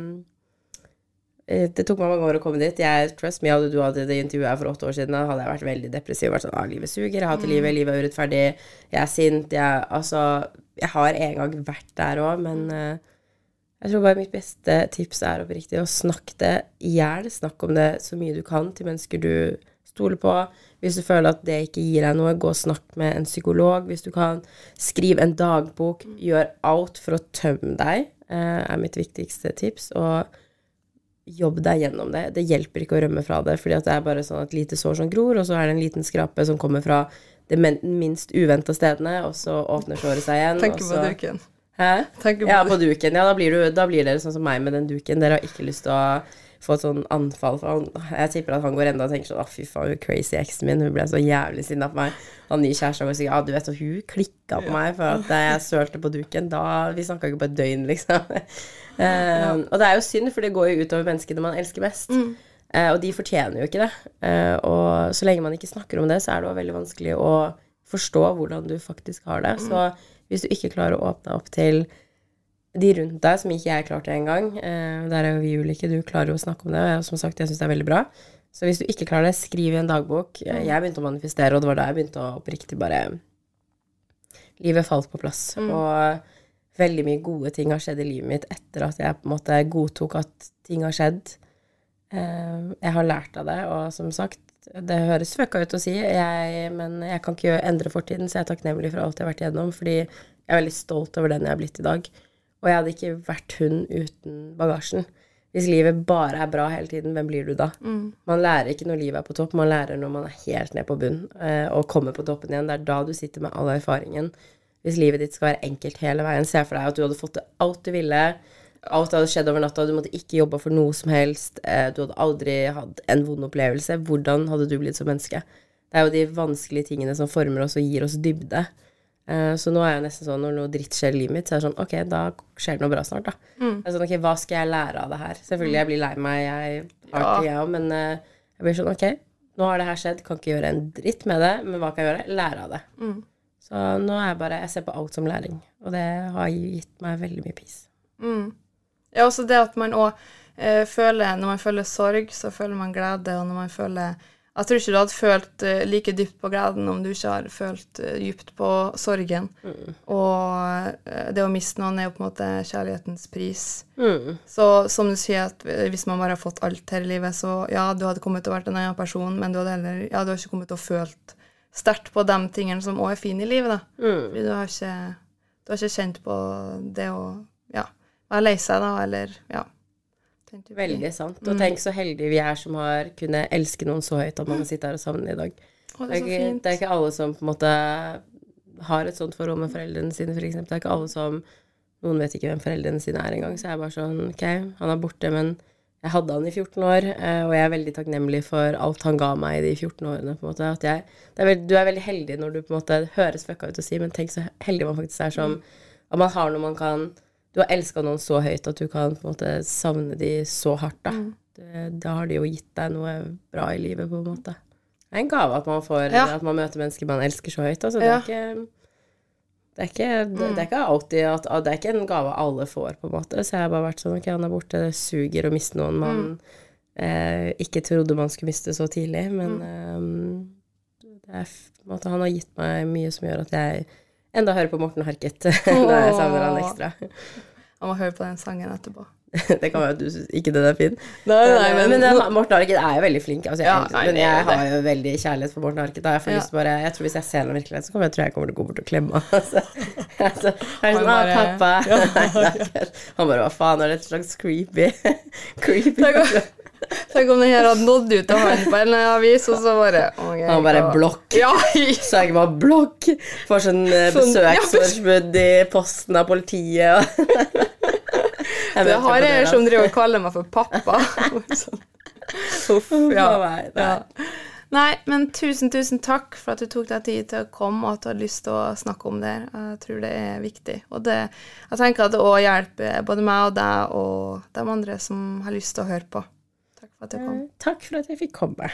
Speaker 2: det tok meg mange år å komme dit. Jeg, trust me, Hadde du hatt det intervjuet her for åtte år siden, da hadde jeg vært veldig depressiv. Vært sånn, ah, livet suger, jeg hater livet, livet er urettferdig, jeg er sint. Jeg, altså, jeg har en gang vært der òg, men eh, jeg tror bare mitt beste tips er oppriktig å snakke det i hjel. Snakk om det så mye du kan til mennesker du stoler på, Hvis du føler at det ikke gir deg noe, gå og snakk med en psykolog. Hvis du kan, skriv en dagbok. Gjør alt for å tømme deg, eh, er mitt viktigste tips. Og jobb deg gjennom det. Det hjelper ikke å rømme fra det, fordi det er bare sånn et lite sår som gror, og så er det en liten skrape som kommer fra det minst uventa stedene, og så åpner såret seg igjen.
Speaker 1: Tenker på duken.
Speaker 2: Hæ?
Speaker 1: På
Speaker 2: ja, på duken. Ja, da blir, du, da blir dere sånn som meg med den duken. Dere har ikke lyst til å få et sånn anfall. For han, jeg tipper at han går enda og tenker sånn Å, fy faen, hun crazy eksen min. Hun ble så jævlig sinna på meg. Han nye kjæresten går sikkert Ja, du vet, og hun klikka på meg for at jeg sølte på duken. Da Vi snakka ikke på et døgn, liksom. Eh, Og det er jo synd, for det går jo utover menneskene man elsker mest. Eh, og de fortjener jo ikke det. Uh, og så lenge man ikke snakker om det, så er det jo veldig vanskelig å forstå hvordan du faktisk har det. Så hvis du ikke klarer å åpne opp til de rundt deg, som ikke jeg klarte engang eh, Der er jo vi ulike, du klarer jo å snakke om det, og som sagt, jeg syns det er veldig bra. Så hvis du ikke klarer det, skriv i en dagbok. Eh, Jeg begynte å manifestere, og det var da jeg begynte å oppriktig bare Livet falt på plass. Og veldig mye gode ting har skjedd i livet mitt etter at jeg på en måte godtok at ting har skjedd. Eh, Jeg har lært av det, og som sagt, det høres fucka ut å si, jeg, men jeg kan ikke endre fortiden, så jeg er takknemlig for alt jeg har vært igjennom, fordi jeg er veldig stolt over den jeg er blitt i dag. Og jeg hadde ikke vært hun uten bagasjen. Hvis livet bare er bra hele tiden, hvem blir du da? Man lærer ikke når livet er på topp, man lærer når man er helt ned på bunn eh, og kommer på toppen igjen. Det er da du sitter med all erfaringen. Hvis livet ditt skal være enkelt hele veien, se for deg at du hadde fått til alt du ville. Alt hadde skjedd over natta, du måtte ikke jobbe for noe som helst. eh, Du hadde aldri hatt en vond opplevelse. Hvordan hadde du blitt som menneske? Det er jo de vanskelige tingene som former oss og gir oss dybde. Eh, Så nå er jeg nesten sånn når noe dritt skjer i livet mitt, så er det sånn Ok, da skjer det noe bra snart, da. Er sånn, ok, Hva skal jeg lære av det her? Selvfølgelig, jeg blir lei meg, jeg har det, jeg òg, men eh, jeg blir sånn Ok, nå har det her skjedd, kan ikke gjøre en dritt med det, men hva kan jeg gjøre? Lære av det. Så nå er jeg bare Jeg ser på alt som læring, og det har gitt meg veldig mye peace.
Speaker 1: Ja, også det at man òg eh, føler Når man føler sorg, så føler man glede, og når man føler Jeg tror ikke du hadde følt eh, like dypt på gleden om du ikke har følt eh, dypt på sorgen. Og eh, det å miste noen er jo på en måte kjærlighetens pris. Så som du sier, at eh, hvis man bare har fått alt her i livet, så ja, du hadde kommet til å vært en annen person, men du hadde heller Ja, du har ikke kommet til å følt sterkt på de tingene som òg er fine i livet, da. Fordi du har ikke Du har ikke kjent på det å ja, er lei seg, da, eller ja.
Speaker 2: Veldig sant. Og tenk så heldige vi er som har kunnet elske noen så høyt at man kan sitte her og savne i dag.
Speaker 1: Å,
Speaker 2: Det er, ikke, det er ikke alle som på en måte har et sånt forhold med foreldrene sine, for eksempel. Det er ikke alle som Noen vet ikke hvem foreldrene sine er engang, så jeg er bare sånn Ok, han er borte, men jeg hadde han i 14 år, eh, og jeg er veldig takknemlig for alt han ga meg i de 14 årene. på en måte, jeg, det er veldig, Du er veldig heldig når du på en måte høres fucka ut å si, men tenk så heldig man faktisk er som At man har noe man kan Du har elska noen så høyt at du kan på en måte savne de så hardt, da. Det, da har de jo gitt deg noe bra i livet, på en måte. Det er en gave at man får
Speaker 1: Ja.
Speaker 2: At man møter mennesker man elsker så høyt. Altså, det, er ikke, det, er ikke, det, det er ikke alltid at Det er ikke en gave alle får, på en måte. Så jeg har bare vært sånn Ok, han er borte. Det suger å miste noen man eh, ikke trodde man skulle miste så tidlig. Men eh, det er, måte, han har gitt meg mye som gjør at jeg enda høre på Morten Harket når jeg savner han ekstra.
Speaker 1: Jeg må høre på den sangen etterpå.
Speaker 2: det kan være at du syns ikke den er fin.
Speaker 1: Nei, nei,
Speaker 2: men,
Speaker 1: men-
Speaker 2: men, eh, Morten Harket er jo veldig flink. Altså, jeg,
Speaker 1: Ja, nei,
Speaker 2: men jeg har jo veldig kjærlighet for Morten Harket. Jeg, får
Speaker 1: Ja.
Speaker 2: bare, jeg tror Hvis jeg ser ham virkelig, så kommer jeg, tror jeg kommer til å gå bort og klemme han. Altså, altså,
Speaker 1: Han
Speaker 2: sånn, ah,
Speaker 1: bare-
Speaker 2: pappa. Er ikke- han bare Hva faen, er det et slags creepy Creepy
Speaker 1: Tenk om den her hadde nådd ut av han på en avis, og så bare okay,
Speaker 2: Han bare blokk.
Speaker 1: Ja,
Speaker 2: så jeg bare blokk. Får sånn eh,
Speaker 1: Sånn-
Speaker 2: besøksforbud i posten av politiet. og- Jeg
Speaker 1: det har jeg som
Speaker 2: er.
Speaker 1: driver og kaller meg for pappa. Sånn. Uff, ja. Ja. Nei, men tusen, tusen takk for at du tok deg tid til å komme, og at du hadde lyst til å snakke om det. Jeg tror det er viktig. Og det, jeg tenker at det òg hjelper både meg og deg og de andre som har lyst til å høre på. Takk for at du kom.
Speaker 2: Eh, Takk for at jeg fikk komme.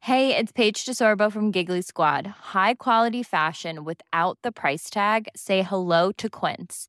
Speaker 4: Hey, it's Paige DeSorbo from Giggly Squad. High quality fashion without the price tag. Say hello to Quince.